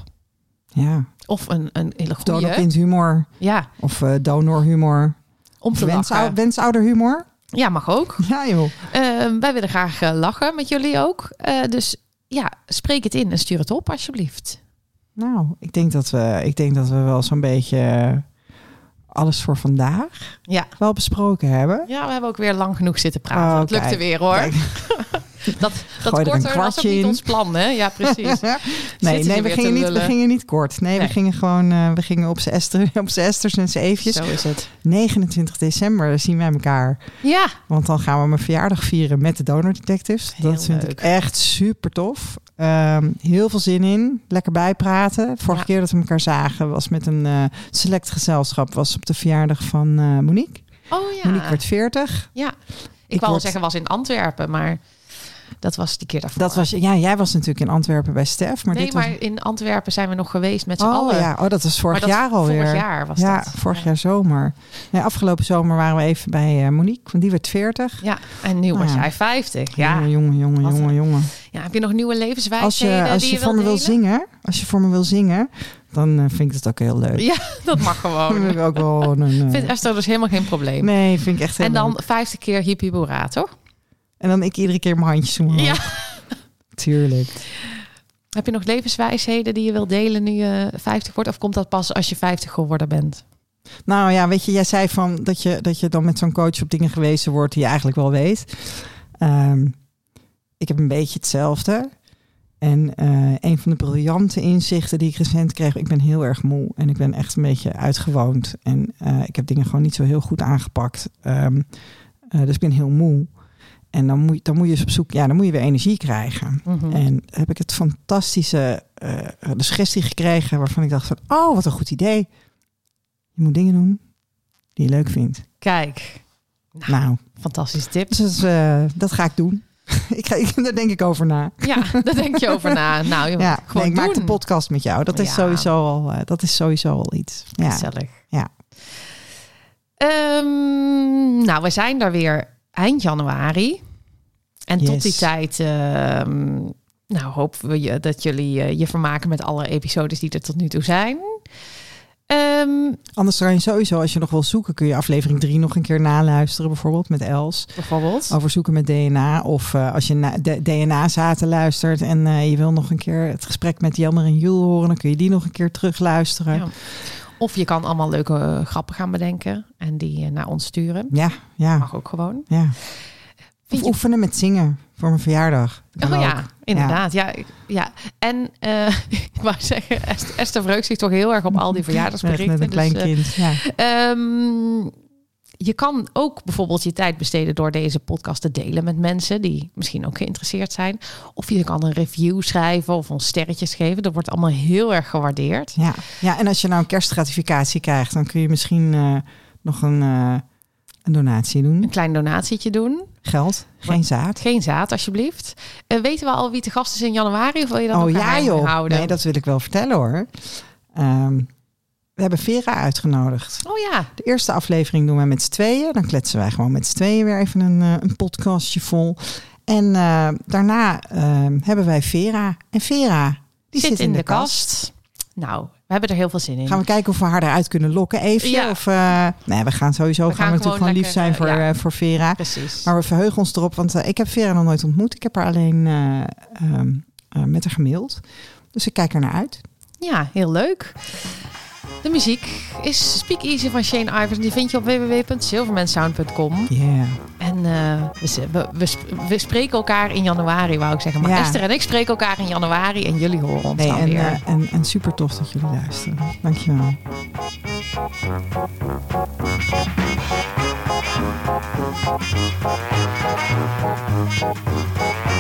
S2: Ja.
S1: of een, een hele goede...
S2: Donorkindhumor.
S1: Ja,
S2: Of eh, donorhumor.
S1: om
S2: Of
S1: te
S2: wensou
S1: lachen.
S2: wensouderhumor.
S1: Ja, mag ook.
S2: Ja, joh.
S1: Ehm, wij willen graag eh, lachen met jullie ook. Eh, dus ja, spreek het in en stuur het op alsjeblieft.
S2: Nou, ik denk dat we, ik denk dat we wel zo'n beetje eh, alles voor vandaag
S1: Ja.
S2: wel besproken hebben.
S1: ja, we hebben ook weer lang genoeg zitten praten.
S2: Oh,
S1: dat lukte weer hoor. Dat, dat
S2: Gooi er
S1: korter was ook
S2: kwartje
S1: niet
S2: in.
S1: ons plan, hè? Ja, precies.
S2: nee, nee we, gingen niet, we gingen niet kort. Nee,
S1: Nee.
S2: we gingen gewoon eh, we gingen op z'n z'n Esters en z'n Eefjes.
S1: Zo is het.
S2: 29 december zien wij elkaar.
S1: Ja,
S2: Want dan gaan we mijn verjaardag vieren met de Donor Detectives.
S1: Heel
S2: dat vind
S1: leuk.
S2: ik echt super tof. Ehm, heel veel zin in. Lekker bijpraten. Vorige
S1: Ja.
S2: keer dat we elkaar zagen was met een eh, select gezelschap. Was op de verjaardag van eh, Monique.
S1: oh ja.
S2: Monique werd 40.
S1: Ja, ik,
S2: Ik
S1: wou
S2: word-
S1: zeggen was in Antwerpen, maar dat was die keer daarvoor.
S2: Dat was, ja, jij was natuurlijk in Antwerpen bij Stef. Maar
S1: nee,
S2: dit was...
S1: maar in Antwerpen zijn we nog geweest met z'n
S2: Oh
S1: allen.
S2: ja, oh, dat was vorig
S1: dat-
S2: jaar alweer.
S1: Vorig jaar was
S2: ja,
S1: dat.
S2: vorig
S1: ja.
S2: jaar zomer. Nee, afgelopen zomer waren we even bij eh, Monique, want die werd 40.
S1: Ja, en nu
S2: Nou
S1: was jij 50. Ja.
S2: Jongen, jongen, jongen,
S1: Wat
S2: jongen, jongen.
S1: ja, heb je nog nieuwe
S2: Als
S1: levenswijsheden
S2: je, als je
S1: je
S2: voor me wil zingen, als je voor me wil zingen, dan eh, vind ik dat ook heel leuk.
S1: Ja, dat mag gewoon.
S2: heb ik ook wel eh,
S1: Vindt Esther dus helemaal geen probleem.
S2: nee, vind ik echt heel
S1: en dan
S2: leuk.
S1: 50 keer hippie boera, toch?
S2: En dan ik iedere keer mijn handjes omhoog.
S1: Ja.
S2: Tuurlijk.
S1: Heb je nog levenswijsheden die je wilt delen nu je 50 wordt? Of komt dat pas als je 50 geworden bent?
S2: Nou ja, weet je, jij zei van dat je, dat je dan met zo'n coach op dingen gewezen wordt die je eigenlijk wel weet. Ehm, ik heb een beetje hetzelfde. En eh, een van de briljante inzichten die ik recent kreeg, ik ben heel erg moe en ik ben echt een beetje uitgewoond. En eh, ik heb dingen gewoon niet zo heel goed aangepakt. Ehm, eh, dus ik ben heel moe. En dan moet, dan moet je eens op zoek, ja, dan moet je weer energie krijgen.
S1: Mhm.
S2: En heb ik het fantastische eh, de suggestie gekregen waarvan ik dacht van, oh, wat een goed idee. Je moet dingen doen die je leuk vindt.
S1: Kijk,
S2: Nou,
S1: fantastische tip.
S2: dus dat, eh, dat ga ik doen. ik ga, ik, daar denk ik over na.
S1: Ja, daar denk je over na. Nou, je
S2: Ja,
S1: gewoon
S2: nee, ik maak de podcast met jou. Dat is,
S1: Ja.
S2: sowieso, al, eh, dat is sowieso al iets. Ja.
S1: Gezellig.
S2: Ja.
S1: Ehm, nou, we zijn daar weer eind januari. En tot die tijd ehm, nou, hopen we je, dat jullie eh, je vermaken met alle episodes die er tot nu toe zijn. Ehm,
S2: Anders kan je sowieso, als je nog wil zoeken, kun je aflevering 3 nog een keer naluisteren. Bijvoorbeeld met Els.
S1: bijvoorbeeld.
S2: Over zoeken met DNA. Of eh, als je na, de DNA-zaten luistert en eh, je wil nog een keer het gesprek met Jelmer en Jules horen, dan kun je die nog een keer terugluisteren.
S1: Ja. Of je kan allemaal leuke eh, grappen gaan bedenken en die eh, naar ons sturen.
S2: Ja, ja,
S1: Mag ook gewoon.
S2: ja. Of
S1: je
S2: oefenen met zingen voor mijn verjaardag.
S1: Oh
S2: ook.
S1: ja, inderdaad. Ja. ja. En eh, ik wou zeggen, Est- Esther verheugt zich toch heel erg op al die verjaardagsberichten.
S2: met een klein
S1: Dus,
S2: kind. Ja.
S1: Ehm, je kan ook bijvoorbeeld je tijd besteden door deze podcast te delen met mensen die misschien ook geïnteresseerd zijn. Of je kan een review schrijven of ons sterretjes geven. Dat wordt allemaal heel erg gewaardeerd.
S2: Ja. ja, en als je nou een kerstgratificatie krijgt, dan kun je misschien eh, nog een, eh, een donatie doen.
S1: Een klein donatietje doen.
S2: Geld, geen zaad.
S1: Geen zaad, alsjeblieft. Eh, weten we al wie te gast is in januari? Of wil je dat
S2: Oh
S1: nog
S2: ja joh,
S1: houden?
S2: nee, dat wil ik wel vertellen hoor. Ehm, we hebben Vera uitgenodigd.
S1: Oh ja,
S2: De eerste aflevering doen wij met z'n tweeën. Dan kletsen wij gewoon met z'n tweeën weer even een, eh, een podcastje vol. En eh, daarna ehm, hebben wij Vera. En Vera, die
S1: zit, in, de, kast. Nou, we hebben er heel veel zin in.
S2: Gaan we kijken of we haar eruit kunnen lokken even?
S1: Ja.
S2: Of, eh, nee, we gaan sowieso
S1: We
S2: gaan
S1: gaan
S2: we natuurlijk gewoon lief zijn voor,
S1: ja.
S2: eh, voor Vera.
S1: Precies.
S2: Maar we verheugen ons erop, want eh, ik heb Vera nog nooit ontmoet. Ik heb haar alleen eh, ehm, eh, met haar gemaild. Dus ik kijk er naar uit.
S1: Ja, heel leuk. De muziek is Speak Easy van Shane Ivers. Die vind je op www.silvermansound.com.
S2: Yeah.
S1: En eh, we, we, we, sp- we spreken elkaar in januari, wou ik zeggen. Maar
S2: Ja.
S1: Esther en ik spreken elkaar in januari en jullie horen ons
S2: Nee,
S1: dan
S2: en,
S1: weer.
S2: eh, en, en super tof dat jullie luisteren. Dankjewel.
S4: Thank